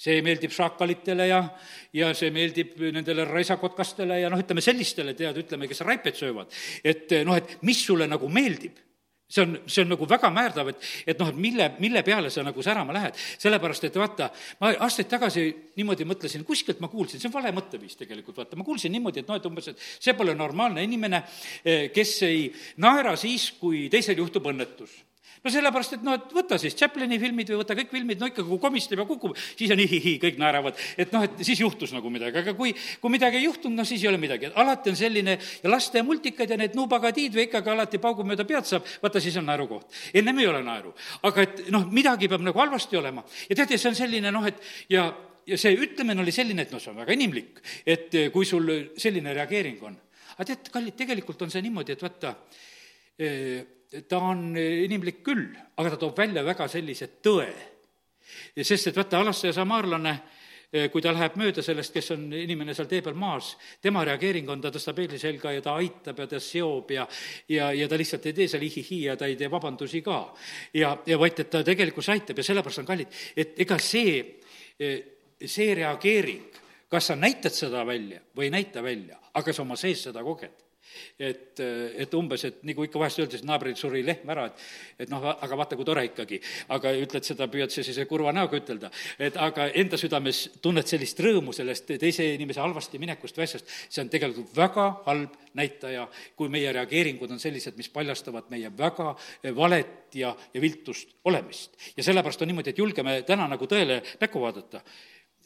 see meeldib šaakalitele ja, ja see meeldib nendele raisakotkastele ja noh, ütleme sellistele, tead, ütleme, kes raipeid söövad. et noh, et mis sulle nagu meeldib see on, see on nagu väga määrdav, et, et noh, et mille, mille peale sa nagu särama lähed. sellepärast, et vaata, ma aastaid tagasi niimoodi mõtlesin, kuskilt ma kuulsin, see on vale mõtteviis tegelikult, vaata, ma kuulsin niimoodi, et noh, et umbes, et see pole normaalne inimene, eh, kes ei naera siis, kui teisel juhtub õnnetus no sellepärast, et noh, et võta siis Chaplini filmid või võta kõik filmid, no ikka kui komistab ja kukub, siis on ihihi, kõik naeravad. et noh, et siis juhtus nagu midagi, aga kui, kui midagi ei juhtunud, no siis ei ole midagi. alati on selline ja laste multikad ja need nuubagadiid või ikkagi alati paugu mööda pead saab, vaata siis on naerukoht. ennem ei ole naeru. aga et noh, midagi peab nagu halvasti olema. ja tead, ja see on selline noh, et ja, ja see ütlemine oli selline, et noh, see on väga inimlik, et kui sul selline reageering on. aga tead, kallid, tegelikult on see niimoodi, et vaata, ta on inimlik küll, aga ta toob välja väga sellise tõe. sest et vaata, alastaja samaarlane, kui ta läheb mööda sellest, kes on inimene seal tee peal maas, tema reageering on, ta tõstab peegli selga ja ta aitab ja ta seob ja ja, ja ta lihtsalt ei tee seal ihihi ja ta ei tee vabandusi ka. ja, ja vaid, et ta tegelikult aitab ja sellepärast on kallid, et ega see, see reageering, kas sa näitad seda välja või ei näita välja, aga sa oma sees seda koged et, et umbes, et nagu ikka vahest öeldakse, et naabril suri lehm ära, et et noh, aga vaata, kui tore ikkagi. aga ütled seda, püüad sa sellise kurva näoga ütelda, et aga enda südames tunned sellist rõõmu sellest teise inimese halvasti minekust või asjast, see on tegelikult väga halb näitaja, kui meie reageeringud on sellised, mis paljastavad meie väga valet ja, ja viltust olemist. ja sellepärast on niimoodi, et julgeme täna nagu tõele näkku vaadata.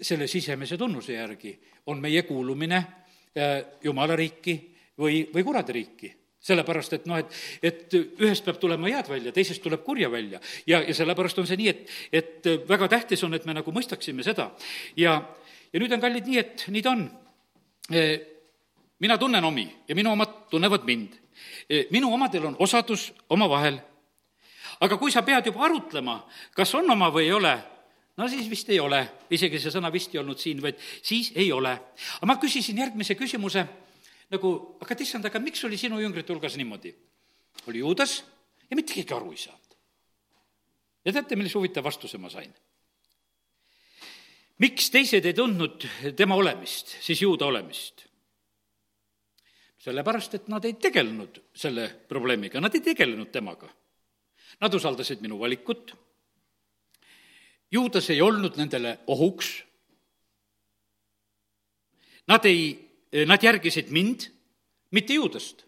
selle sisemise tunnuse järgi on meie kuulumine äh, jumala riiki või, või kuradi riiki sellepärast, et noh, et, et ühest peab tulema head välja, teisest tuleb kurja välja. ja, ja sellepärast on see nii, et, et väga tähtis on, et me nagu mõistaksime seda. ja, ja nüüd on kallid nii, et nii ta on. E, mina tunnen omi ja minu omad tunnevad mind. E, minu omadel on osadus omavahel. aga kui sa pead juba arutlema, kas on oma või ei ole, no siis vist ei ole, isegi see sõna vist ei olnud siin, vaid siis ei ole. aga ma küsisin järgmise küsimuse nagu, aga issand, aga miks oli sinu jüngrite hulgas niimoodi? oli Juudas ja mitte keegi aru ei saanud. ja teate, millise huvitava vastuse ma sain? miks teised ei tundnud tema olemist, siis Juuda olemist? sellepärast, et nad ei tegelenud selle probleemiga, nad ei tegelenud temaga. Nad usaldasid minu valikut, Juudas ei olnud nendele ohuks, nad ei nad järgisid mind, mitte Juudast.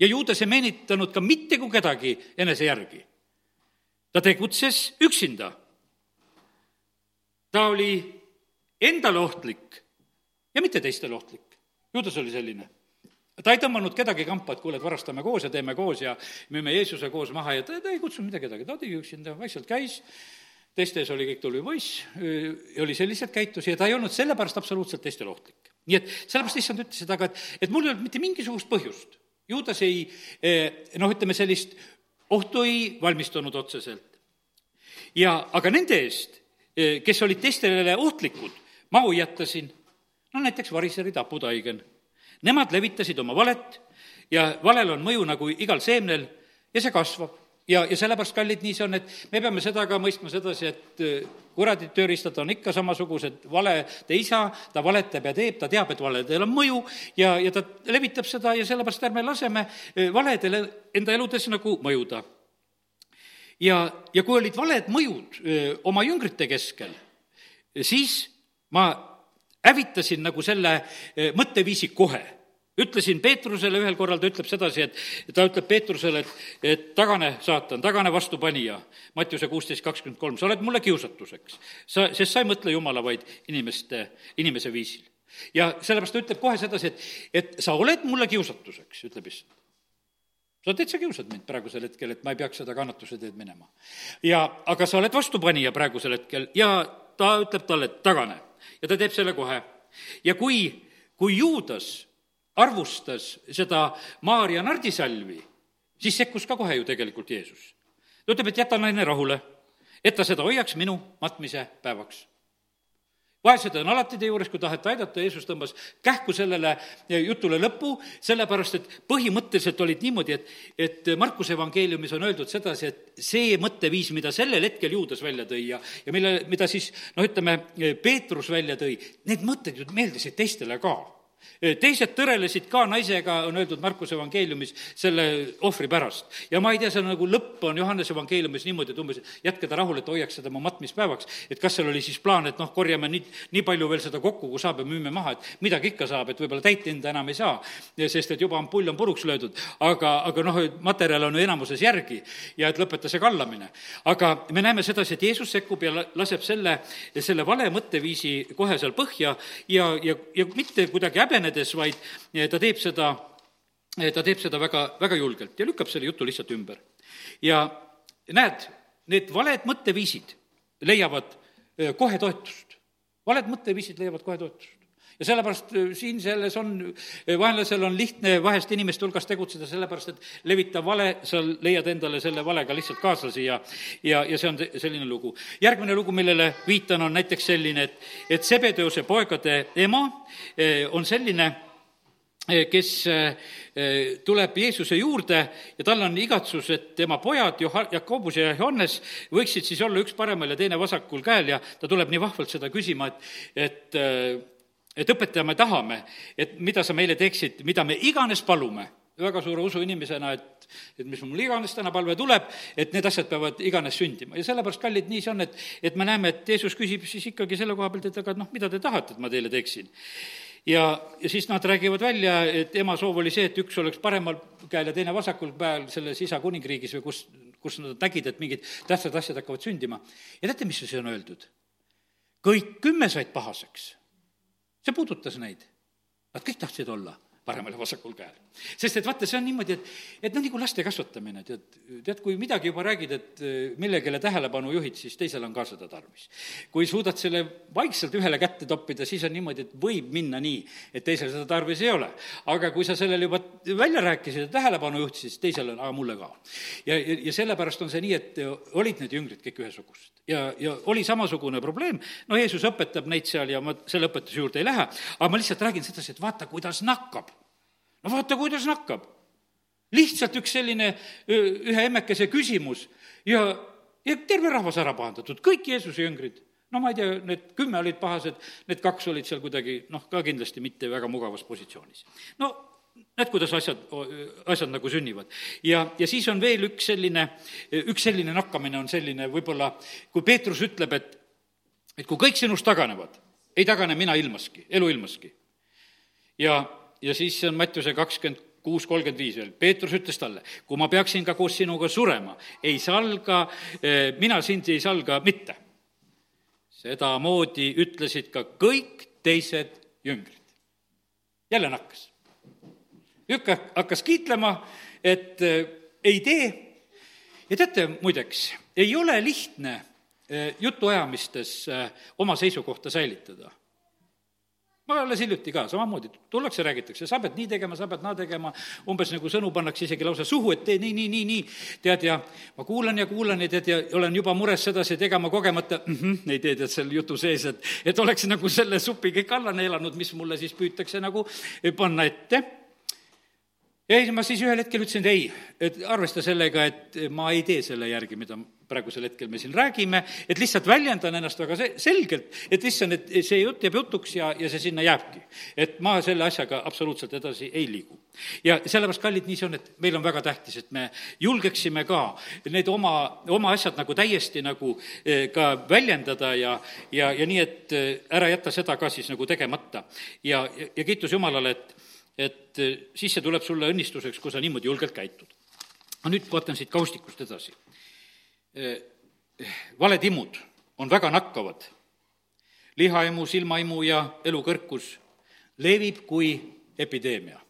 ja Juudas ei meenitanud ka mitte kui kedagi enese järgi. ta tegutses üksinda. ta oli endale ohtlik ja mitte teistele ohtlik. Juudas oli selline ta ei tõmmanud kedagi kampa, et kuule, et varastame koos ja teeme koos ja müüme Jeesuse koos maha ja ta, ta ei kutsunud mitte kedagi, ta tegi üksinda, vaikselt käis, teiste ees oli kõik tubli poiss, oli selliselt käitus ja ta ei olnud sellepärast absoluutselt teistele ohtlik nii et sellepärast issand ütles seda, aga et, et mul ei olnud mitte mingisugust põhjust. Juudas ei eh, noh, ütleme sellist ohtu ei valmistunud otseselt. ja aga nende eest, eh, kes olid teistele ohtlikud, ma hoiatasin, no näiteks variserid, haputaigen. Nemad levitasid oma valet ja valel on mõju nagu igal seemnel ja see kasvab ja, ja sellepärast, kallid, nii see on, et me peame seda ka mõistma sedasi, et äh, kuradi tööriistad on ikka samasugused, valede isa, ta valetab ja teeb, ta teab, et valedel on mõju ja, ja ta levitab seda ja sellepärast ärme laseme äh, valedele enda eludes nagu mõjuda. ja, ja kui olid valed mõjud öö, äh, oma jüngrite keskel, siis ma hävitasin nagu selle mõtteviisi kohe ütlesin Peetrusele ühel korral, ta ütleb sedasi, et ta ütleb Peetrusele, et, et tagane, saatan, tagane vastupanija, Mattiuse kuusteist kakskümmend kolm, sa oled mulle kiusatuseks. sa, sest sa ei mõtle Jumala, vaid inimeste, inimese viisil. ja sellepärast ta ütleb kohe sedasi, et, et sa oled mulle kiusatuseks, ütleb issand sa täitsa kiusad mind praegusel hetkel, et ma ei peaks seda kannatuse teed minema. ja, aga sa oled vastupanija praegusel hetkel ja ta ütleb talle, et tagane. ja ta teeb selle kohe. ja kui, kui Juudas arvustas seda Maarja nardisalvi, siis sekkus ka kohe ju tegelikult Jeesus. ta ütleb, et jäta naine rahule, et ta seda hoiaks minu matmise päevaks. vaesed on alati teie juures, kui tahate aidata, Jeesus tõmbas kähku sellele jutule lõpu, sellepärast et põhimõtteliselt olid niimoodi, et, et Markuse evangeeliumis on öeldud sedasi, et see mõtteviis, mida sellel hetkel Juudas välja tõi ja, ja mille, mida siis noh, ütleme, Peetrus välja tõi, need mõtted ju meeldisid teistele ka teised tõrelesid ka naisega, on öeldud Markuse evangeeliumis, selle ohvri pärast. ja ma ei tea, see on nagu lõpp on Johannese evangeeliumis niimoodi, et umbes, jätke ta rahule, et hoiaks seda oma matmispäevaks. et kas seal oli siis plaan, et noh, korjame nii, nii palju veel seda kokku, kui saab ja müüme maha, et midagi ikka saab, et võib-olla täit hinda enam ei saa, sest et juba ampull on puruks löödud. aga, aga noh, materjal on ju enamuses järgi ja et lõpeta see kallamine. aga me näeme sedasi, et Jeesus sekkub ja laseb selle, selle vale mõtteviisi kohe seal põhja ja, ja, ja mitte kuidagi häbenedes, vaid ta teeb seda, ta teeb seda väga, väga julgelt ja lükkab selle jutu lihtsalt ümber. ja näed, need valed mõtteviisid leiavad eh, kohe toetust. valed mõtteviisid leiavad kohe toetust ja sellepärast äh, siin selles on, äh, vaenlasel on lihtne vahest inimeste hulgas tegutseda, sellepärast et levita vale, sa leiad endale selle valega lihtsalt kaaslasi ja ja, ja see on selline lugu. järgmine lugu, millele viitan, on näiteks selline, et, et Sebedeuse poegade ema äh, on selline, kes tuleb Jeesuse juurde ja tal on igatsus, et tema pojad, Joha-, Jakobus ja Johannes, võiksid siis olla üks paremal ja teine vasakul käel ja ta tuleb nii vahvalt seda küsima, et, et et õpetaja, me tahame, et mida sa meile teeksid, mida me iganes palume, väga suure usuinimesena, et, et mis mul iganes täna palve tuleb, et need asjad peavad iganes sündima ja sellepärast, kallid, nii see on, et, et me näeme, et Jeesus küsib siis ikkagi selle koha pealt, et aga noh, mida te tahate, et ma teile teeksin ja, ja siis nad räägivad välja, et ema soov oli see, et üks oleks paremal käel ja teine vasakul käel selles isa kuningriigis või kus, kus nad nägid, et mingid tähtsad asjad hakkavad sündima. ja teate, mis see on öeldud? kõik kümme said pahaseks see puudutas neid. Nad kõik tahtsid olla paremal ja vasakul käel. sest et vaata, see on niimoodi, et, et noh, nagu laste kasvatamine, tead, tead, kui midagi juba räägid, et eh, millegile tähelepanu juhid, siis teisel on ka seda tarvis. kui suudad selle vaikselt ühele kätte toppida, siis on niimoodi, et võib minna nii, et teisel seda tarvis ei ole. aga kui sa sellele juba välja rääkisid ja tähelepanu juhtisid, siis teisel on, aga mulle ka. ja, ja, ja sellepärast on see nii, et olid need jüngrid kõik ühesugused ja, ja oli samasugune probleem, no Jeesus õpetab neid seal ja ma selle õpetuse juurde ei lähe, aga ma lihtsalt räägin sedasi, et vaata, kuidas nakkab. No vaata, kuidas nakkab. lihtsalt üks selline ühe emmekese küsimus ja, ja terve rahvas ära pahandatud, kõik Jeesuse jüngrid no ma ei tea, need kümme olid pahased, need kaks olid seal kuidagi noh, ka kindlasti mitte väga mugavas positsioonis. no näed, kuidas asjad, asjad nagu sünnivad. ja, ja siis on veel üks selline, üks selline nakkamine on selline võib-olla, kui Peetrus ütleb, et et kui kõik sinust taganevad, ei tagane mina ilmaski, eluilmaski. ja, ja siis on Mattiuse kakskümmend kuus kolmkümmend viis veel, Peetrus ütles talle, kui ma peaksin ka koos sinuga surema, ei salga, eh, mina sind ei salga mitte. sedamoodi ütlesid ka kõik teised jüngrid. jälle nakkas Jükk hakkas kiitlema, et äh, ei tee. ja teate, muideks, ei ole lihtne äh, jutuajamistes oma seisukohta säilitada ma alles hiljuti ka, samamoodi, tullakse, räägitakse, sa pead nii tegema, sa pead naa tegema, umbes nagu sõnu pannakse isegi lausa suhu, et tee nii, nii, nii, nii, tead, ja ma kuulan ja kuulan ja tead, ja olen juba mures sedasi tegema kogemata mm, -hmm, ei tee, tead, seal jutu sees, et, et oleks nagu selle supi kõik alla neelanud, mis mulle siis püütakse nagu panna ette. Ja ei, ma siis ühel hetkel ütlesin, et ei, et arvesta sellega, et ma ei tee selle järgi, mida praegusel hetkel me siin räägime, et lihtsalt väljendan ennast väga se-, selgelt, et issand, et see jutt jääb jutuks ja, ja see sinna jääbki. et ma selle asjaga absoluutselt edasi ei liigu. ja sellepärast, kallid, nii see on, et meil on väga tähtis, et me julgeksime ka need oma, oma asjad nagu täiesti nagu eh, ka väljendada ja, ja, ja nii, et eh, ära jätta seda ka siis nagu tegemata. ja, ja, ja kiitus Jumalale, et et eh, siis see tuleb sulle õnnistuseks, kui sa niimoodi julgelt käitud. aga nüüd vaatan siit kaustikust edasi. Eh, valed imud on väga nakkavad. lihaimu, silmaimu ja elukõrkus levib kui epideemia.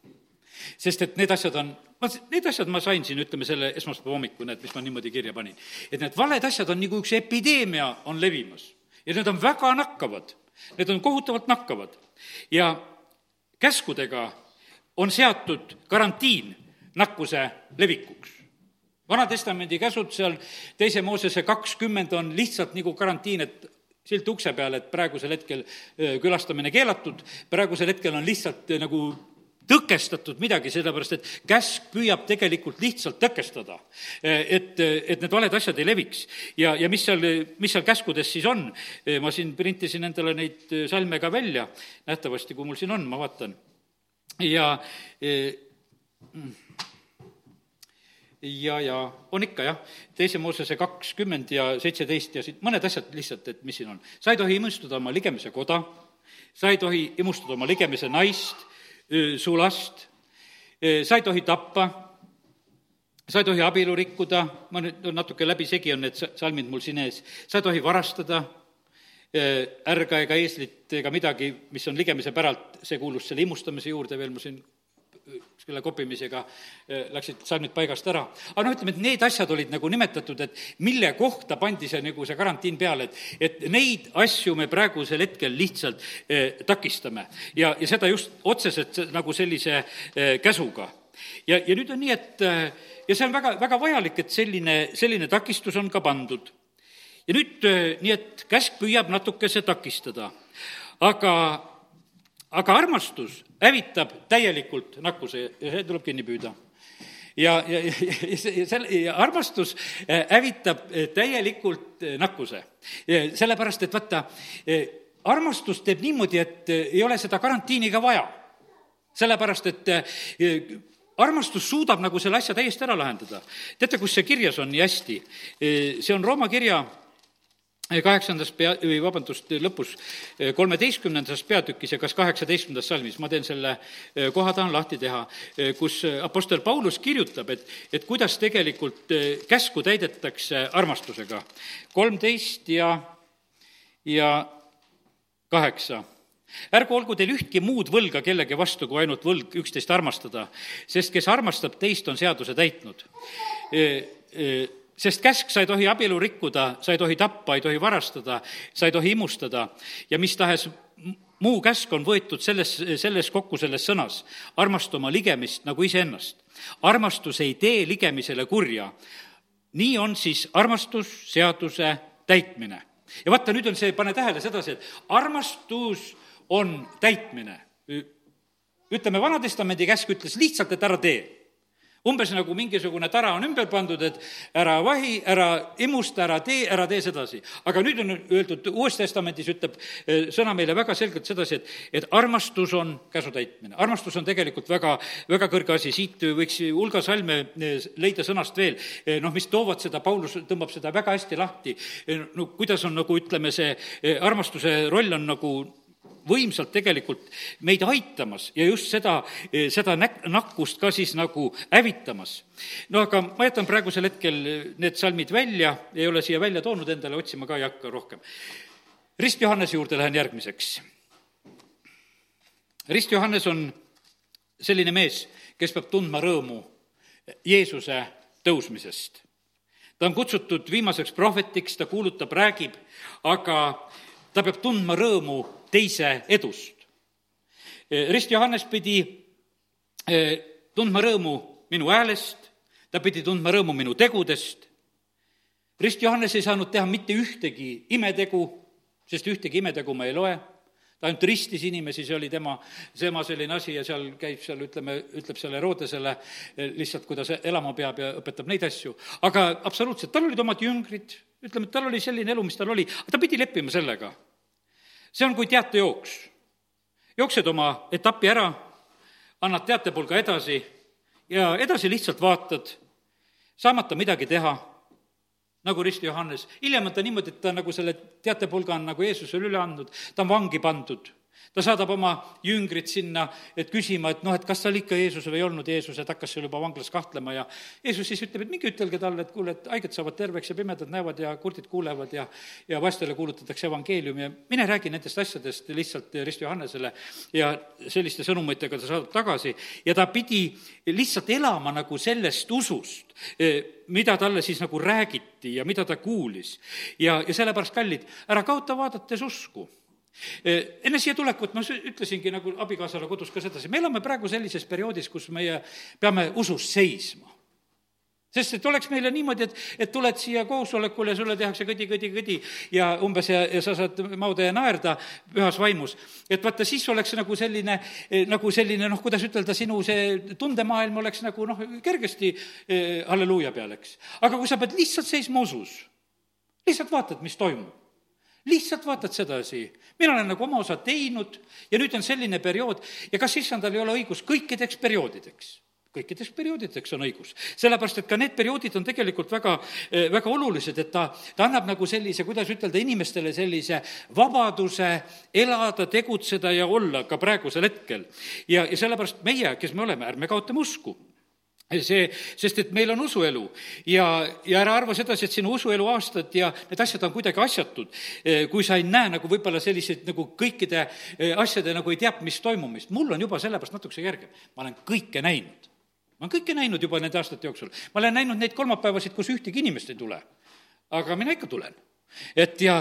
sest et need asjad on ma, need asjad ma sain siin, ütleme, selle esmaspäeva hommikul, näed, mis ma niimoodi kirja panin. et need valed asjad on nagu üks epideemia on levimas ja need on väga nakkavad. Need on kohutavalt nakkavad ja käskudega on seatud karantiin nakkuse levikuks. Vana-testamendi käsud seal, teise Moosese kakskümmend on lihtsalt nagu karantiin, et silt ukse peal, et praegusel hetkel külastamine keelatud, praegusel hetkel on lihtsalt nagu tõkestatud midagi, sellepärast et käsk püüab tegelikult lihtsalt tõkestada, et, et need valed asjad ei leviks. ja, ja mis seal, mis seal käskudes siis on? ma siin printisin endale neid salme ka välja, nähtavasti, kui mul siin on, ma vaatan. ja ja, ja. On ikka jah, teise Moosese kakskümmend ja seitseteist ja siit mõned asjad lihtsalt, et mis siin on. sa ei tohi imustada oma ligemise koda, sa ei tohi imustada oma ligemise naist, su last, sa ei tohi tappa, sa ei tohi abielu rikkuda, ma nüüd natuke läbisegi on need salmid mul siin ees, sa ei tohi varastada, ärga ega eeslit ega midagi, mis on ligemise päralt, see kuulus selle imustamise juurde veel, ma siin selle kopimisega läksid salmid paigast ära. aga noh, ütleme, et need asjad olid nagu nimetatud, et mille kohta pandi see nagu see karantiin peale, et, et neid asju me praegusel hetkel lihtsalt eh, takistame. ja, ja seda just otseselt nagu sellise eh, käsuga. ja, ja nüüd on nii, et eh, ja see on väga, väga vajalik, et selline, selline takistus on ka pandud. ja nüüd nii, et käsk püüab natukese takistada, aga aga armastus hävitab täielikult nakkuse ja see tuleb kinni püüda ja, ja, ja, selle, ja armastus äh, hävitab äh, täielikult äh, nakkuse. sellepärast, et vaata, armastus teeb niimoodi, et ei ole seda karantiini ka vaja. sellepärast, et armastus suudab nagu selle asja täiesti ära lahendada. teate, kus see kirjas on nii hästi? see on Rooma kirja kaheksandas pea, või vabandust, lõpus kolmeteistkümnendas peatükis ja kas kaheksateistkümnendas salmis, ma teen selle eh, koha, tahan lahti teha, eh, kus Apostel Paulus kirjutab, et, et kuidas tegelikult eh, käsku täidetakse armastusega. kolmteist ja, ja kaheksa ärgu olgu teil ühtki muud võlga kellegi vastu, kui ainult võlg üksteist armastada, sest kes armastab teist, on seaduse täitnud sest käsk, sa ei tohi abielu rikkuda, sa ei tohi tappa, ei tohi varastada, sa ei tohi imustada ja mis tahes muu käsk on võetud selles, selles kokku selles sõnas, armasta oma ligemist nagu iseennast. armastus ei tee ligemisele kurja. nii on siis armastus seaduse täitmine. ja vaata, nüüd on see, pane tähele sedasi, et armastus on täitmine. ütleme, Vana-testamendi käsk ütles lihtsalt, et ära tee umbes nagu mingisugune tara on ümber pandud, et ära vahi, ära imusta, ära tee, ära tee sedasi. aga nüüd on öeldud, Uues Testamendis ütleb eh, sõna meile väga selgelt sedasi, et, et armastus on käsu täitmine. armastus on tegelikult väga, väga kõrge asi, siit võiks hulga salme eh, leida sõnast veel, eh, noh, mis toovad seda, Paulus tõmbab seda väga hästi lahti, no kuidas on nagu ütleme, see armastuse roll on nagu võimsalt tegelikult meid aitamas ja just seda, seda näk-, nakkust ka siis nagu hävitamas. no aga ma jätan praegusel hetkel need salmid välja, ei ole siia välja toonud, endale otsima ka ei hakka rohkem. Rist Johannese juurde lähen järgmiseks. Rist Johannes on selline mees, kes peab tundma rõõmu Jeesuse tõusmisest. ta on kutsutud viimaseks prohvetiks, ta kuulutab, räägib, aga ta peab tundma rõõmu teise edust. Rist Johannes pidi eh, tundma rõõmu minu häälest, ta pidi tundma rõõmu minu tegudest. Rist Johannes ei saanud teha mitte ühtegi imetegu, sest ühtegi imetegu ma ei loe ta ainult ristis inimesi, see oli tema, tema selline asi ja seal käib seal, ütleme, ütleb selle Herodesele eh, lihtsalt, kuidas elama peab ja õpetab neid asju. aga absoluutselt, tal olid omad jüngrid, ütleme, et tal oli selline elu, mis tal oli, ta pidi leppima sellega see on kui teatejooks. jooksed oma etapi ära, annad teatepulga edasi ja edasi lihtsalt vaatad, saamata midagi teha, nagu Risti Johannes. hiljem on ta niimoodi, et ta nagu selle teatepulga on nagu Jeesusele üle andnud, ta on vangi pandud ta saadab oma jüngrid sinna, et küsima, et noh, et kas ta oli ikka Jeesus või ei olnud Jeesus, et hakkas seal juba vanglas kahtlema ja Jeesus siis ütleb, et minge ütelge talle, et kuule, et haiged saavad terveks ja pimedad näevad ja kurdid kuulevad ja ja vaestele kuulutatakse evangeeliumi ja mine räägi nendest asjadest lihtsalt Rist Johannesele ja selliste sõnumitega ta saadab tagasi ja ta pidi lihtsalt elama nagu sellest usust, eh, mida talle siis nagu räägiti ja mida ta kuulis. ja, ja sellepärast, kallid, ära kaota vaadates usku enne siia tulekut ma ütlesingi nagu abikaasale kodus ka sedasi, me elame praegu sellises perioodis, kus meie peame usus seisma. sest et oleks meile niimoodi, et, et tuled siia koosolekule, sulle tehakse kõdi, kõdi, kõdi ja umbes ja, ja sa saad mauda ja naerda pühas vaimus. et vaata, siis oleks nagu selline, nagu selline noh, kuidas ütelda, sinu see tundemaailm oleks nagu noh, kergesti eh, halleluuja peal, eks. aga kui sa pead lihtsalt seisma usus, lihtsalt vaatad, mis toimub lihtsalt vaatad sedasi, mina olen nagu oma osa teinud ja nüüd on selline periood ja kas issandal ei ole õigus kõikideks perioodideks kõikideks perioodideks on õigus. sellepärast, et ka need perioodid on tegelikult väga, eh, väga olulised, et ta, ta annab nagu sellise, kuidas ütelda, inimestele sellise vabaduse elada, tegutseda ja olla ka praegusel hetkel. ja, ja sellepärast meie, kes me oleme, ärme kaotame usku see, sest et meil on usuelu ja, ja ära arva sedasi, et sinu usuelu aastad ja need asjad on kuidagi asjatud, eh, kui sa ei näe nagu võib-olla selliseid nagu kõikide eh, asjade nagu ei tea, mis toimumist. mul on juba sellepärast natukese kergem, ma olen kõike näinud ma olen kõike näinud juba nende aastate jooksul. ma olen näinud neid kolmapäevasid, kus ühtegi inimest ei tule. aga mina ikka tulen. et ja,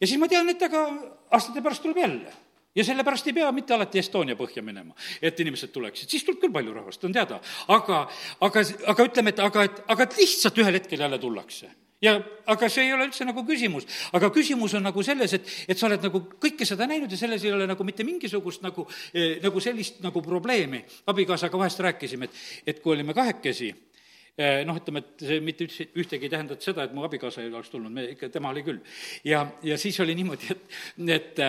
ja siis ma tean, et aga aastate pärast tuleb jälle ja sellepärast ei pea mitte alati Estonia põhja minema, et inimesed tuleksid, siis tuleb küll palju rahvast, on teada. aga, aga, aga ütleme, et aga, et, aga et lihtsalt ühel hetkel jälle tullakse ja aga see ei ole üldse nagu küsimus, aga küsimus on nagu selles, et, et sa oled nagu kõike seda näinud ja selles ei ole nagu mitte mingisugust nagu eh,, nagu sellist nagu probleemi. abikaasaga vahest rääkisime, et, et kui olime kahekesi eh,, noh, ütleme, et see mitte üldse, ühtegi ei tähendanud seda, et mu abikaasa ei oleks tulnud, me ikka, tema oli küll. ja, ja siis oli niimoodi, et, et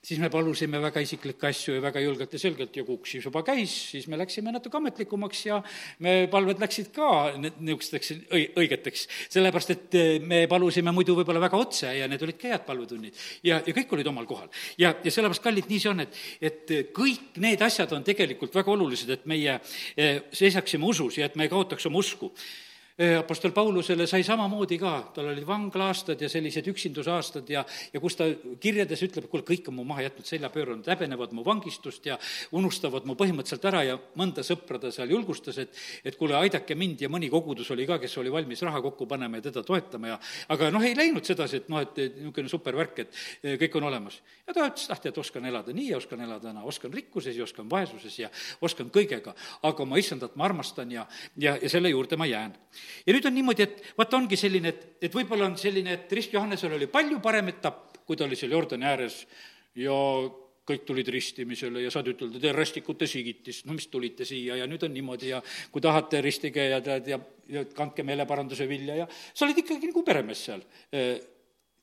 siis me palusime väga isiklikke asju ja väga julgelt ja selgelt ja kukk siis juba käis, siis me läksime natuke ametlikumaks ja me palved läksid ka niisugusteks õi-, õigeteks. sellepärast, et eh, me palusime muidu võib-olla väga otse ja need olid ka head palvetunnid. ja, ja kõik olid omal kohal. ja, ja sellepärast, kallid, nii see on, et, et kõik need asjad on tegelikult väga olulised, et meie eh, seisaksime usus ja et me ei kaotaks oma usku Apostel Paulusele sai samamoodi ka, tal olid vanglaaastad ja sellised üksindusaastad ja, ja kus ta kirjades ütleb, kuule, kõik on mu maha jätnud, selja pööranud, häbenevad mu vangistust ja unustavad mu põhimõtteliselt ära. Ja mõnda sõpra ta seal julgustas, et et kuule, aidake mind. Ja mõni kogudus oli ka, kes oli valmis raha kokku panema ja teda toetama ja aga noh, ei läinud sedasi, et noh, et niisugune supervärk, et kõik on olemas. ja ta ütles, ah, tead, oskan elada nii ja oskan elada naa, oskan rikkuses ja oskan vaesuses ja oskan kõigega, aga oma issandat ma armastan ja, ja, ja selle juurde ma jään ja nüüd on niimoodi, et vaata, ongi selline, et, et võib-olla on selline, et Rist Johannesel oli palju parem etapp, kui ta oli seal Jordani ääres ja kõik tulid ristimisele ja saad ütelda, te rästikute sigitist, no mis tulite siia ja nüüd on niimoodi ja kui tahate, ristige ja tead ja, ja kandke meeleparanduse vilja ja sa oled ikkagi nagu peremees seal.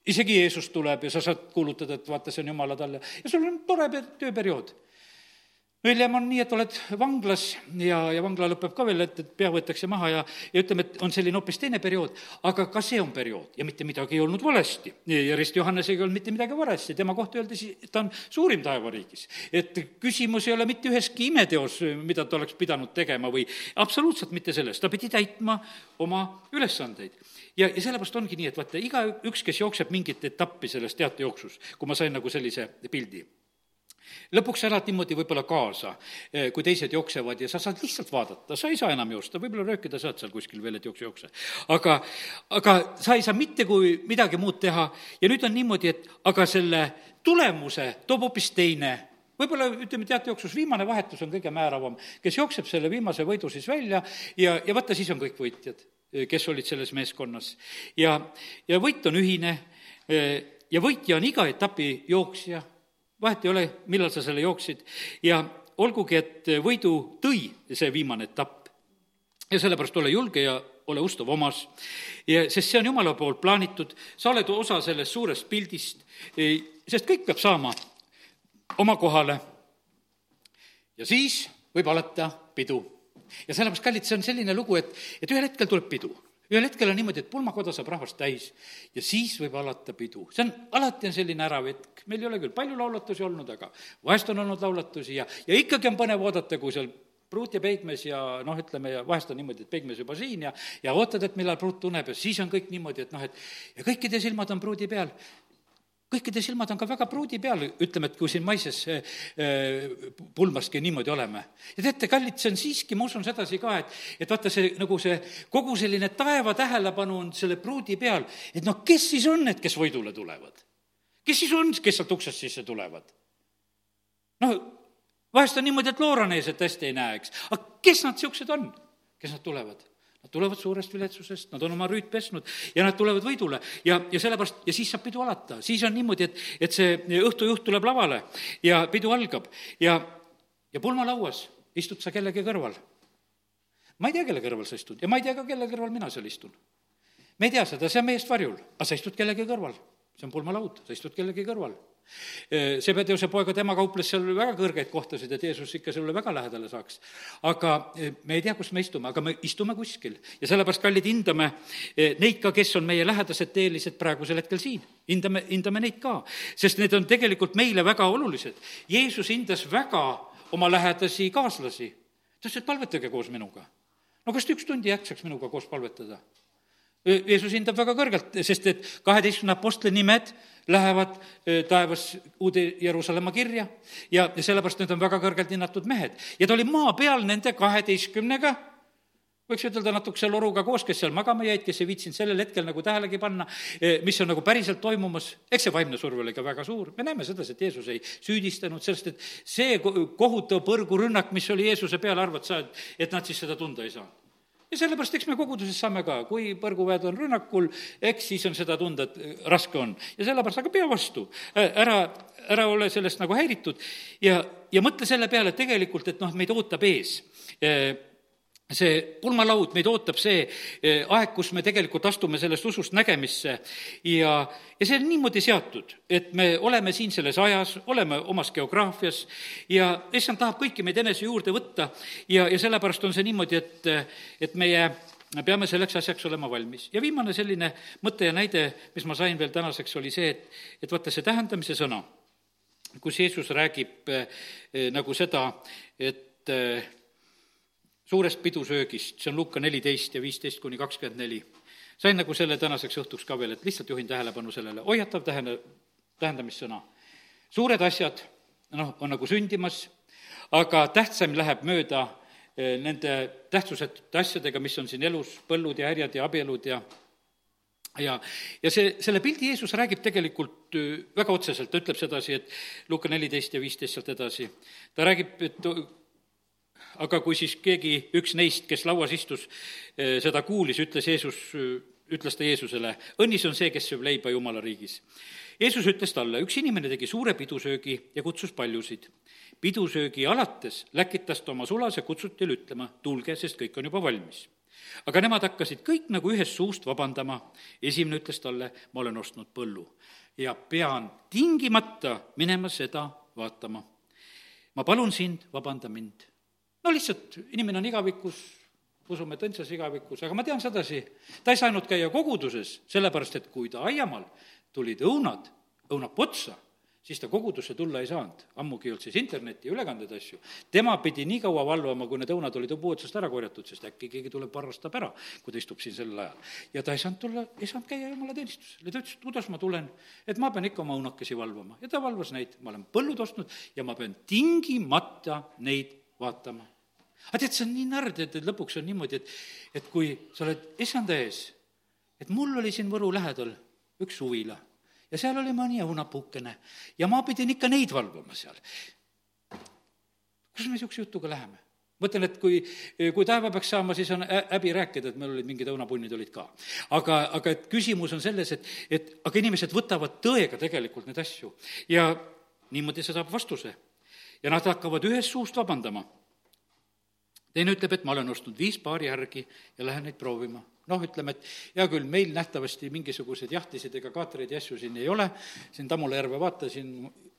Isegi Jeesus tuleb ja sa saad kuulutada, et vaata, see on jumala talle. Ja sul on tore tööperiood hiljem on nii, et oled vanglas ja, ja vangla lõpeb ka veel, et, et pea võetakse maha ja, ja ütleme, et on selline hoopis teine periood, aga ka see on periood ja mitte midagi ei olnud valesti. ja Rist Johannesega ei olnud mitte midagi valesti, tema kohta öeldi siis, et ta on suurim taevariigis. et küsimus ei ole mitte üheski imeteos, mida ta oleks pidanud tegema või absoluutselt mitte selles, ta pidi täitma oma ülesandeid ja, ja sellepärast ongi nii, et vaata, igaüks, kes jookseb mingit etappi selles teatejooksus, kui ma sain nagu sellise pildi lõpuks sa elad niimoodi võib-olla kaasa, eh, kui teised jooksevad ja sa saad lihtsalt vaadata, sa ei saa enam joosta, võib-olla röökida saad seal kuskil veel, et jookse, jookse. aga, aga sa ei saa mitte kui midagi muud teha. Ja nüüd on niimoodi, et aga selle tulemuse toob hoopis teine. Võib-olla ütleme, teatejooksus viimane vahetus on kõige määravam, kes jookseb selle viimase võidu siis välja ja, ja vaata, siis on kõik võitjad, kes olid selles meeskonnas. ja, ja võit on ühine eh, ja võitja on iga etapi jooksja vahet ei ole, millal sa selle jooksid ja olgugi, et võidu tõi see viimane etapp. ja sellepärast ole julge ja ole ustav omas, sest see on Jumala poolt plaanitud, sa oled osa sellest suurest pildist, sest kõik peab saama oma kohale. ja siis võib alata pidu. ja sellepärast, kallid, see on selline lugu, et, et ühel hetkel tuleb pidu ühel hetkel on niimoodi, et pulmakoda saab rahvast täis ja siis võib alata pidu. see on, alati on selline ärav hetk, meil ei ole küll palju laulatusi olnud, aga vahest on olnud laulatusi ja, ja ikkagi on põnev oodata, kui seal pruut ja peigmees ja noh, ütleme, ja vahest on niimoodi, et peigmees juba siin ja ja ootad, et millal pruut tunneb ja siis on kõik niimoodi, et noh, et ja kõikide silmad on pruudi peal kõikide silmad on ka väga pruudi peal, ütleme, et kui siin maises äh, pulmaski niimoodi oleme. ja teate, kallid, see on siiski, ma usun sedasi ka, et, et vaata, see nagu see kogu selline taeva tähelepanu on selle pruudi peal, et noh, kes siis on need, kes võidule tulevad? kes siis on, kes sealt uksest sisse tulevad? noh, vahest on niimoodi, et looraneesed hästi ei näe, eks, aga kes nad niisugused on, kes nad tulevad? Nad tulevad suurest viletsusest, nad on oma rüüd pesnud ja nad tulevad võidule ja, ja sellepärast, ja siis saab pidu alata. siis on niimoodi, et, et see õhtujuht tuleb lavale ja pidu algab ja, ja pulmalauas istud sa kellegi kõrval. ma ei tea, kelle kõrval sa istud ja ma ei tea ka, kelle kõrval mina seal istun. me ei tea seda, see on meest varjul, aga sa istud kellegi kõrval see on pulmalaud, sa istud kellegi kõrval. Sebedeuse poega, tema kauples seal väga kõrgeid kohtasid, et Jeesus ikka sellele väga lähedale saaks. aga me ei tea, kus me istume, aga me istume kuskil. ja sellepärast, kallid, hindame neid ka, kes on meie lähedased teelised praegusel hetkel siin. hindame, hindame neid ka, sest need on tegelikult meile väga olulised. Jeesus hindas väga oma lähedasi kaaslasi. ta ütles, et palvetage koos minuga. no kas ta üks tund jaksaks minuga koos palvetada? Jeesus hindab väga kõrgelt, sest et kaheteistkümne apostli nimed lähevad taevas uude Jeruusalemma kirja ja, sellepärast need on väga kõrgelt hinnatud mehed. ja ta oli maa peal nende kaheteistkümnega, võiks ütelda natukese loruga koos, kes seal magama jäid, kes ei viitsinud sellel hetkel nagu tähelegi panna, mis on nagu päriselt toimumas, eks see vaimne surve oli ka väga suur, me näeme sedasi, et Jeesus ei süüdistanud, sellest, et see kohutav põrgurünnak, mis oli Jeesuse peale, arvad sa, et, et nad siis seda tunda ei saanud? Ja sellepärast, eks me koguduses saame ka, kui põrguväed on rünnakul, eks siis on seda tunda, et äh, raske on. ja sellepärast, aga pea vastu, ära, ära ole sellest nagu häiritud. Ja, ja mõtle selle peale tegelikult, et noh, meid ootab ees. Äh, see pulmalaud, meid ootab see eh, aeg, kus me tegelikult astume sellest usust nägemisse ja, ja see on niimoodi seatud, et me oleme siin selles ajas, oleme omas geograafias ja issand tahab kõiki meid enese juurde võtta ja, ja sellepärast on see niimoodi, et, et meie me peame selleks asjaks olema valmis. ja viimane selline mõte ja näide, mis ma sain veel tänaseks, oli see, et, et vaata, see tähendamise sõna, kus Jeesus räägib eh, nagu seda, et eh, suurest pidusöögist, see on Luka neliteist ja viisteist kuni kakskümmend neli. sain nagu selle tänaseks õhtuks ka veel, et lihtsalt juhin tähelepanu sellele, hoiatav tähenda, tähendamissõna. suured asjad, noh, on nagu sündimas, aga tähtsam läheb mööda eh, nende tähtsusetute asjadega, mis on siin elus, põllud ja härjad ja abielud ja ja, ja see, selle pildi Jeesus räägib tegelikult eh, väga otseselt, ta ütleb sedasi, et Luka neliteist ja viisteist sealt edasi. ta räägib, et aga kui siis keegi, üks neist, kes lauas istus, eh, seda kuulis, ütles Jeesus, ütles ta Jeesusele, õnnis on see, kes sööb leiba Jumala riigis. Jeesus ütles talle, üks inimene tegi suure pidusöögi ja kutsus paljusid. pidusöögi alates läkitas ta oma sulase kutsutile ütlema, tulge, sest kõik on juba valmis. aga nemad hakkasid kõik nagu ühest suust vabandama. esimene ütles talle, ma olen ostnud põllu ja pean tingimata minema seda vaatama. ma palun sind, vabanda mind no lihtsalt inimene on igavikus, usume, et õndsas igavikus, aga ma tean sedasi, ta ei saanud käia koguduses, sellepärast et kui ta aiamaal tulid õunad, õunapuu otsa, siis ta kogudusse tulla ei saanud, ammugi ei olnud siis internetti ja ülekandeid asju. tema pidi nii kaua valvama, kui need õunad olid puu otsast ära korjatud, sest äkki keegi tuleb, varastab ära, kui ta istub siin sel ajal. ja ta ei saanud tulla, ei saanud käia jumala teenistusel ja ta ütles, et kuidas ma tulen, et ma pean ikka oma õunakesi valvama. Ja ta valvas neid, ma olen põllud ostnud ja ma pean tingimata neid vaatama aga tead, see on nii narr, tead, et lõpuks on niimoodi, et, et kui sa oled issanda ees, et mul oli siin Võru lähedal üks suvila ja seal oli mõni õunapuukene ja ma pidin ikka neid valvama seal. kus me niisuguse jutuga läheme? mõtlen, et kui, kui taeva peaks saama, siis on häbi rääkida, et meil olid mingid õunapunnid olid ka. aga, aga et küsimus on selles, et, et aga inimesed võtavad tõega tegelikult neid asju ja niimoodi see saab vastuse. ja nad hakkavad ühest suust vabandama teine ütleb, et ma olen ostnud viis paari järgi ja lähen neid proovima. noh, ütleme, et hea küll, meil nähtavasti mingisuguseid jahtisid ega kaatreid ja asju siin ei ole, siin Tammula järve vaatasin,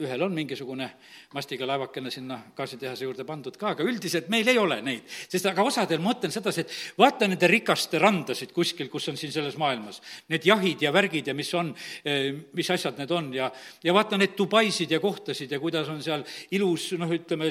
ühel on mingisugune mastiga laevakene sinna gaasitehase juurde pandud ka, aga üldiselt meil ei ole neid. sest aga osadel ma mõtlen sedasi, et vaata nende rikaste randasid kuskil, kus on siin selles maailmas, need jahid ja värgid ja mis on, eh, mis asjad need on ja, ja vaata neid Dubaisid ja kohtasid ja kuidas on seal ilus, noh, ütleme,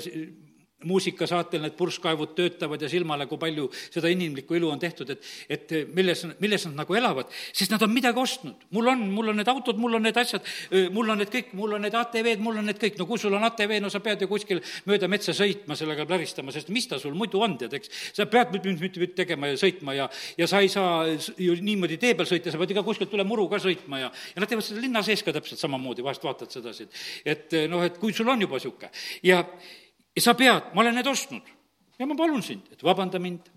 muusikasaatel need purskkaevud töötavad ja silmale, kui palju seda inimlikku elu on tehtud, et, et milles, milles nad nagu elavad, sest nad on midagi ostnud. mul on, mul on need autod, mul on need asjad, mul on need kõik, mul on need ATV-d, mul on need kõik, no kui sul on ATV, no sa pead ju kuskil mööda metsa sõitma sellega pläristama, sest mis ta sul muidu on, tead, eks. sa pead nüüd tegema ja sõitma ja, ja sa ei saa ju niimoodi tee peal sõita, sa pead iga kuskilt üle muru ka sõitma ja, ja nad teevad seda linna sees ka täpselt samamoodi, vahest vaatad sedasi, et, et noh, et kui sul on juba niisugune ja sa pead, ma olen need ostnud ja ma palun sind, et vabanda mind.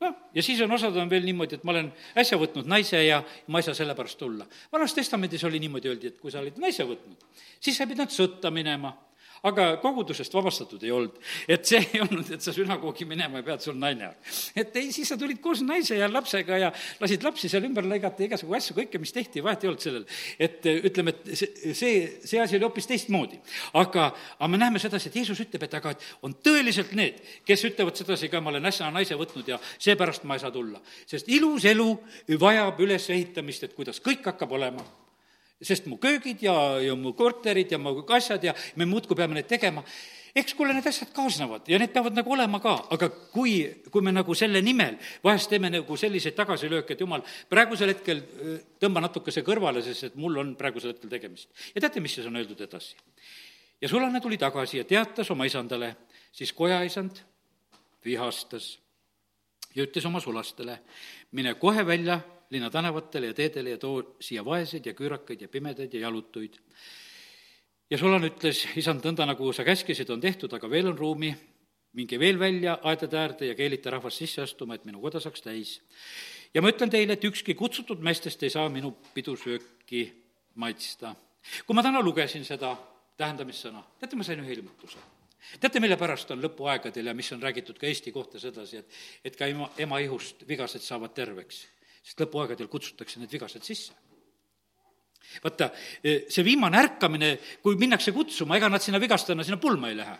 noh, ja siis on osad on veel niimoodi, et ma olen äsja võtnud naise ja ma ei saa sellepärast tulla. vanas testamendis oli niimoodi, öeldi, et kui sa olid naise võtnud, siis sa pidanud sõtta minema aga kogudusest vabastatud ei olnud. et see ei olnud, et sa sünagoogi minema ei pea, et sul naine on. et ei, siis sa tulid koos naise ja lapsega ja lasid lapsi seal ümber lõigata, igasugu asju, kõike, mis tehti, vahet ei olnud sellel. et ütleme, et see, see, see asi oli hoopis teistmoodi. aga, aga me näeme sedasi, et Jeesus ütleb, et aga et on tõeliselt need, kes ütlevad sedasi ka, ma olen äsja naise võtnud ja seepärast ma ei saa tulla. sest ilus elu vajab ülesehitamist, et kuidas kõik hakkab olema sest mu köögid ja, ja mu korterid ja mu asjad ja me muudkui peame neid tegema. eks kuule, need asjad kaasnevad ja need peavad nagu olema ka, aga kui, kui me nagu selle nimel vahest teeme nagu selliseid tagasilööke, et jumal, praegusel hetkel äh, tõmba natukese kõrvale, sest et mul on praegusel hetkel tegemist. ja teate, mis siis on öeldud edasi? ja sulane tuli tagasi ja teatas oma isandale, siis kojaisand vihastas ja ütles oma sulastele, mine kohe välja linna tänavatele ja teedele ja too siia vaeseid ja küürakaid ja pimedaid ja jalutuid. ja Solan ütles, isand, nõnda nagu sa käskisid, on tehtud, aga veel on ruumi, minge veel välja aedade äärde ja keelita rahvast sisse astuma, et minu koda saaks täis. ja ma ütlen teile, et ükski kutsutud meestest ei saa minu pidusööki maitsta. kui ma täna lugesin seda tähendamissõna, teate, ma sain ühe ilmutuse teate, mille pärast on lõpuaegadel ja mis on räägitud ka Eesti kohta sedasi, et, et ka ema, ema ihust vigased saavad terveks? Sest lõpuaegadel kutsutakse need vigased sisse. vaata, see viimane ärkamine, kui minnakse kutsuma, ega nad sinna vigastana sinna pulma ei lähe.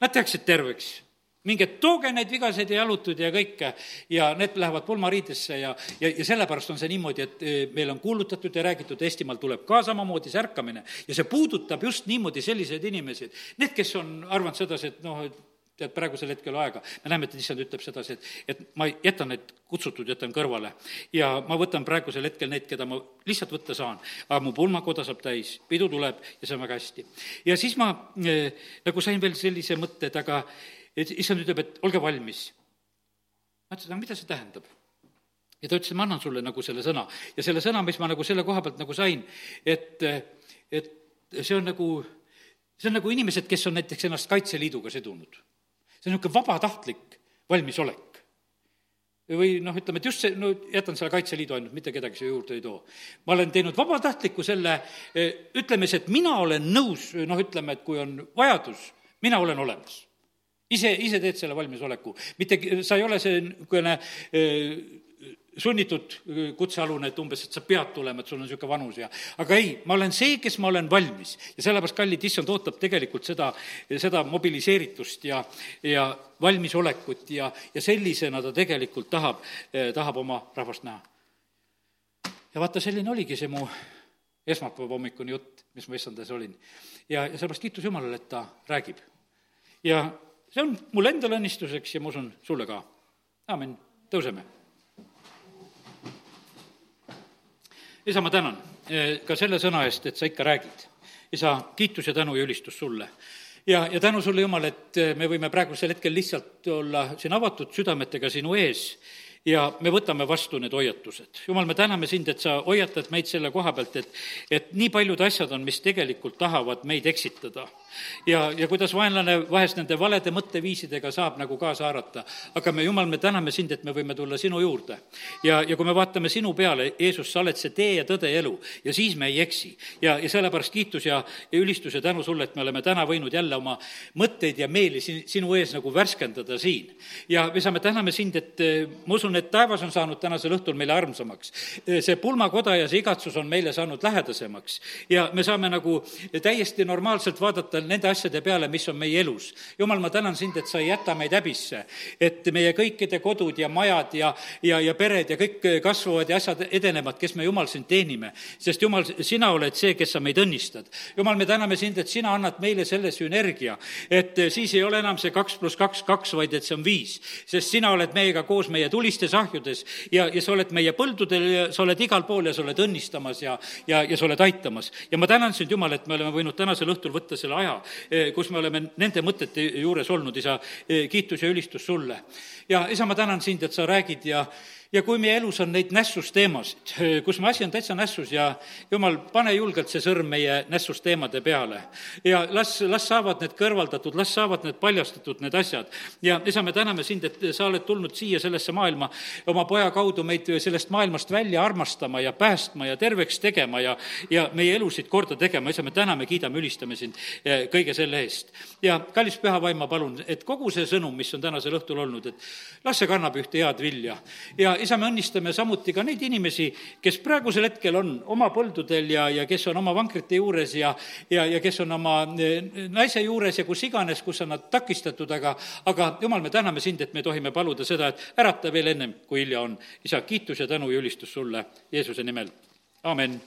Nad tehakse terveks minge tooge neid vigaseid ja jalutuid ja kõike ja need lähevad pulmariidesse ja, ja, ja sellepärast on see niimoodi, et e, meil on kuulutatud ja räägitud, Eestimaal tuleb ka samamoodi see ärkamine ja see puudutab just niimoodi selliseid inimesi, need, kes on arvanud sedasi, et noh, et tead, praegusel hetkel aega, me näeme, et issand ütleb sedasi, et, et ma jätan need kutsutud, jätan kõrvale. ja ma võtan praegusel hetkel neid, keda ma lihtsalt võtta saan, aga mu pulmakoda saab täis, pidu tuleb ja see on väga hästi. ja siis ma äh, nagu sain veel sellise mõtte, et aga et issand ütleb, et olge valmis. ma ütlesin, aga mida see tähendab? ja ta ütles, ma annan sulle nagu selle sõna ja selle sõna, mis ma nagu selle koha pealt nagu sain, et, et see on nagu, see on nagu inimesed, kes on näiteks ennast Kaitseliiduga sidunud see on niisugune vabatahtlik valmisolek. või noh, ütleme, et just see, no jätan selle Kaitseliidu ainult, mitte kedagi siia juurde ei too. ma olen teinud vabatahtliku selle eh, ütlemise, et mina olen nõus, noh, ütleme, et kui on vajadus, mina olen olemas ise, ise teed selle valmisoleku, mitte sa ei ole see niisugune sunnitud kutsealune, et umbes, et sa pead tulema, et sul on niisugune vanus ja aga ei, ma olen see, kes ma olen valmis. ja sellepärast, kallid, issand ootab tegelikult seda, seda mobiliseeritust ja, ja valmisolekut ja, ja sellisena ta tegelikult tahab, tahab oma rahvast näha. ja vaata, selline oligi see mu esmaspäeva hommikune jutt, mis ma issandas olin. ja, ja sellepärast kiitus Jumalale, et ta räägib. ja see on mulle endale õnnistuseks ja ma usun, sulle ka. aamen, tõuseme isa, ma tänan eh, ka selle sõna eest, et sa ikka räägid. isa, kiitus ja tänu ja ülistus sulle. ja, ja tänu sulle, Jumal, et eh, me võime praegusel hetkel lihtsalt olla siin avatud südametega sinu ees ja me võtame vastu need hoiatused. jumal, me täname sind, et sa hoiatad meid selle koha pealt, et, et nii paljud asjad on, mis tegelikult tahavad meid eksitada ja, ja kuidas vaenlane vahest nende valede mõtteviisidega saab nagu kaasa haarata. aga me, Jumal, me täname sind, et me võime tulla sinu juurde. ja, ja kui me vaatame sinu peale, Jeesus, sa oled see tee ja tõde ja elu ja siis me ei eksi. ja, ja sellepärast kiitus ja, ja ülistus ja tänu sulle, et me oleme täna võinud jälle oma mõtteid ja meeli siin, sinu ees nagu värskendada siin. ja me saame, täname sind, et eh, ma usun, et taevas on saanud tänasel õhtul meile armsamaks. Eh, see pulmakoda ja see igatsus on meile saanud lähedasemaks ja me saame nagu täiesti normaalselt vaadata nende asjade peale, mis on meie elus. jumal, ma tänan sind, et sa ei jäta meid häbisse, et meie kõikide kodud ja majad ja, ja, ja pered ja kõik kasvavad ja asjad edenevad, kes me, Jumal, sind teenime. sest Jumal, sina oled see, kes sa meid õnnistad. Jumal, me täname sind, et sina annad meile selle sünergia, et siis ei ole enam see kaks pluss kaks, kaks, vaid et see on viis. sest sina oled meiega koos meie tulistes ahjudes ja, ja sa oled meie põldudel ja sa oled igal pool ja sa oled õnnistamas ja, ja, ja sa oled aitamas. ja ma tänan sind, Jumal, et me oleme võinud tänasel õhtul võtta selle aja aja, eh, kus me oleme nende mõtete juures olnud, isa, eh, kiitus ja ülistus sulle. ja isa, ma tänan sind, et sa räägid ja ja kui meie elus on neid nässusteemasid, *laughs* kus me asi on täitsa nässus ja jumal, pane julgelt see sõrm meie nässusteemade peale. ja las, las saavad need kõrvaldatud, las saavad need paljastatud, need asjad. ja isa, me täname sind, et sa oled tulnud siia sellesse maailma oma poja kaudu meid sellest maailmast välja armastama ja päästma ja terveks tegema ja, ja meie elusid korda tegema. isa, me täname, kiidame, ülistame sind eh, kõige selle eest. Ja kallis püha vaim, ma palun, et kogu see sõnum, mis on tänasel õhtul olnud, et las see kannab ühte head vilja. Ja isa, me õnnistame samuti ka neid inimesi, kes praegusel hetkel on oma põldudel ja, ja kes on oma vankrite juures ja, ja, ja kes on oma eh, naise juures ja kus iganes, kus on nad takistatud, aga, aga jumal, me täname sind, et me tohime paluda seda, et ärata veel ennem, kui hilja on. isa, kiitus ja tänu ja ülistus sulle Jeesuse nimel, amin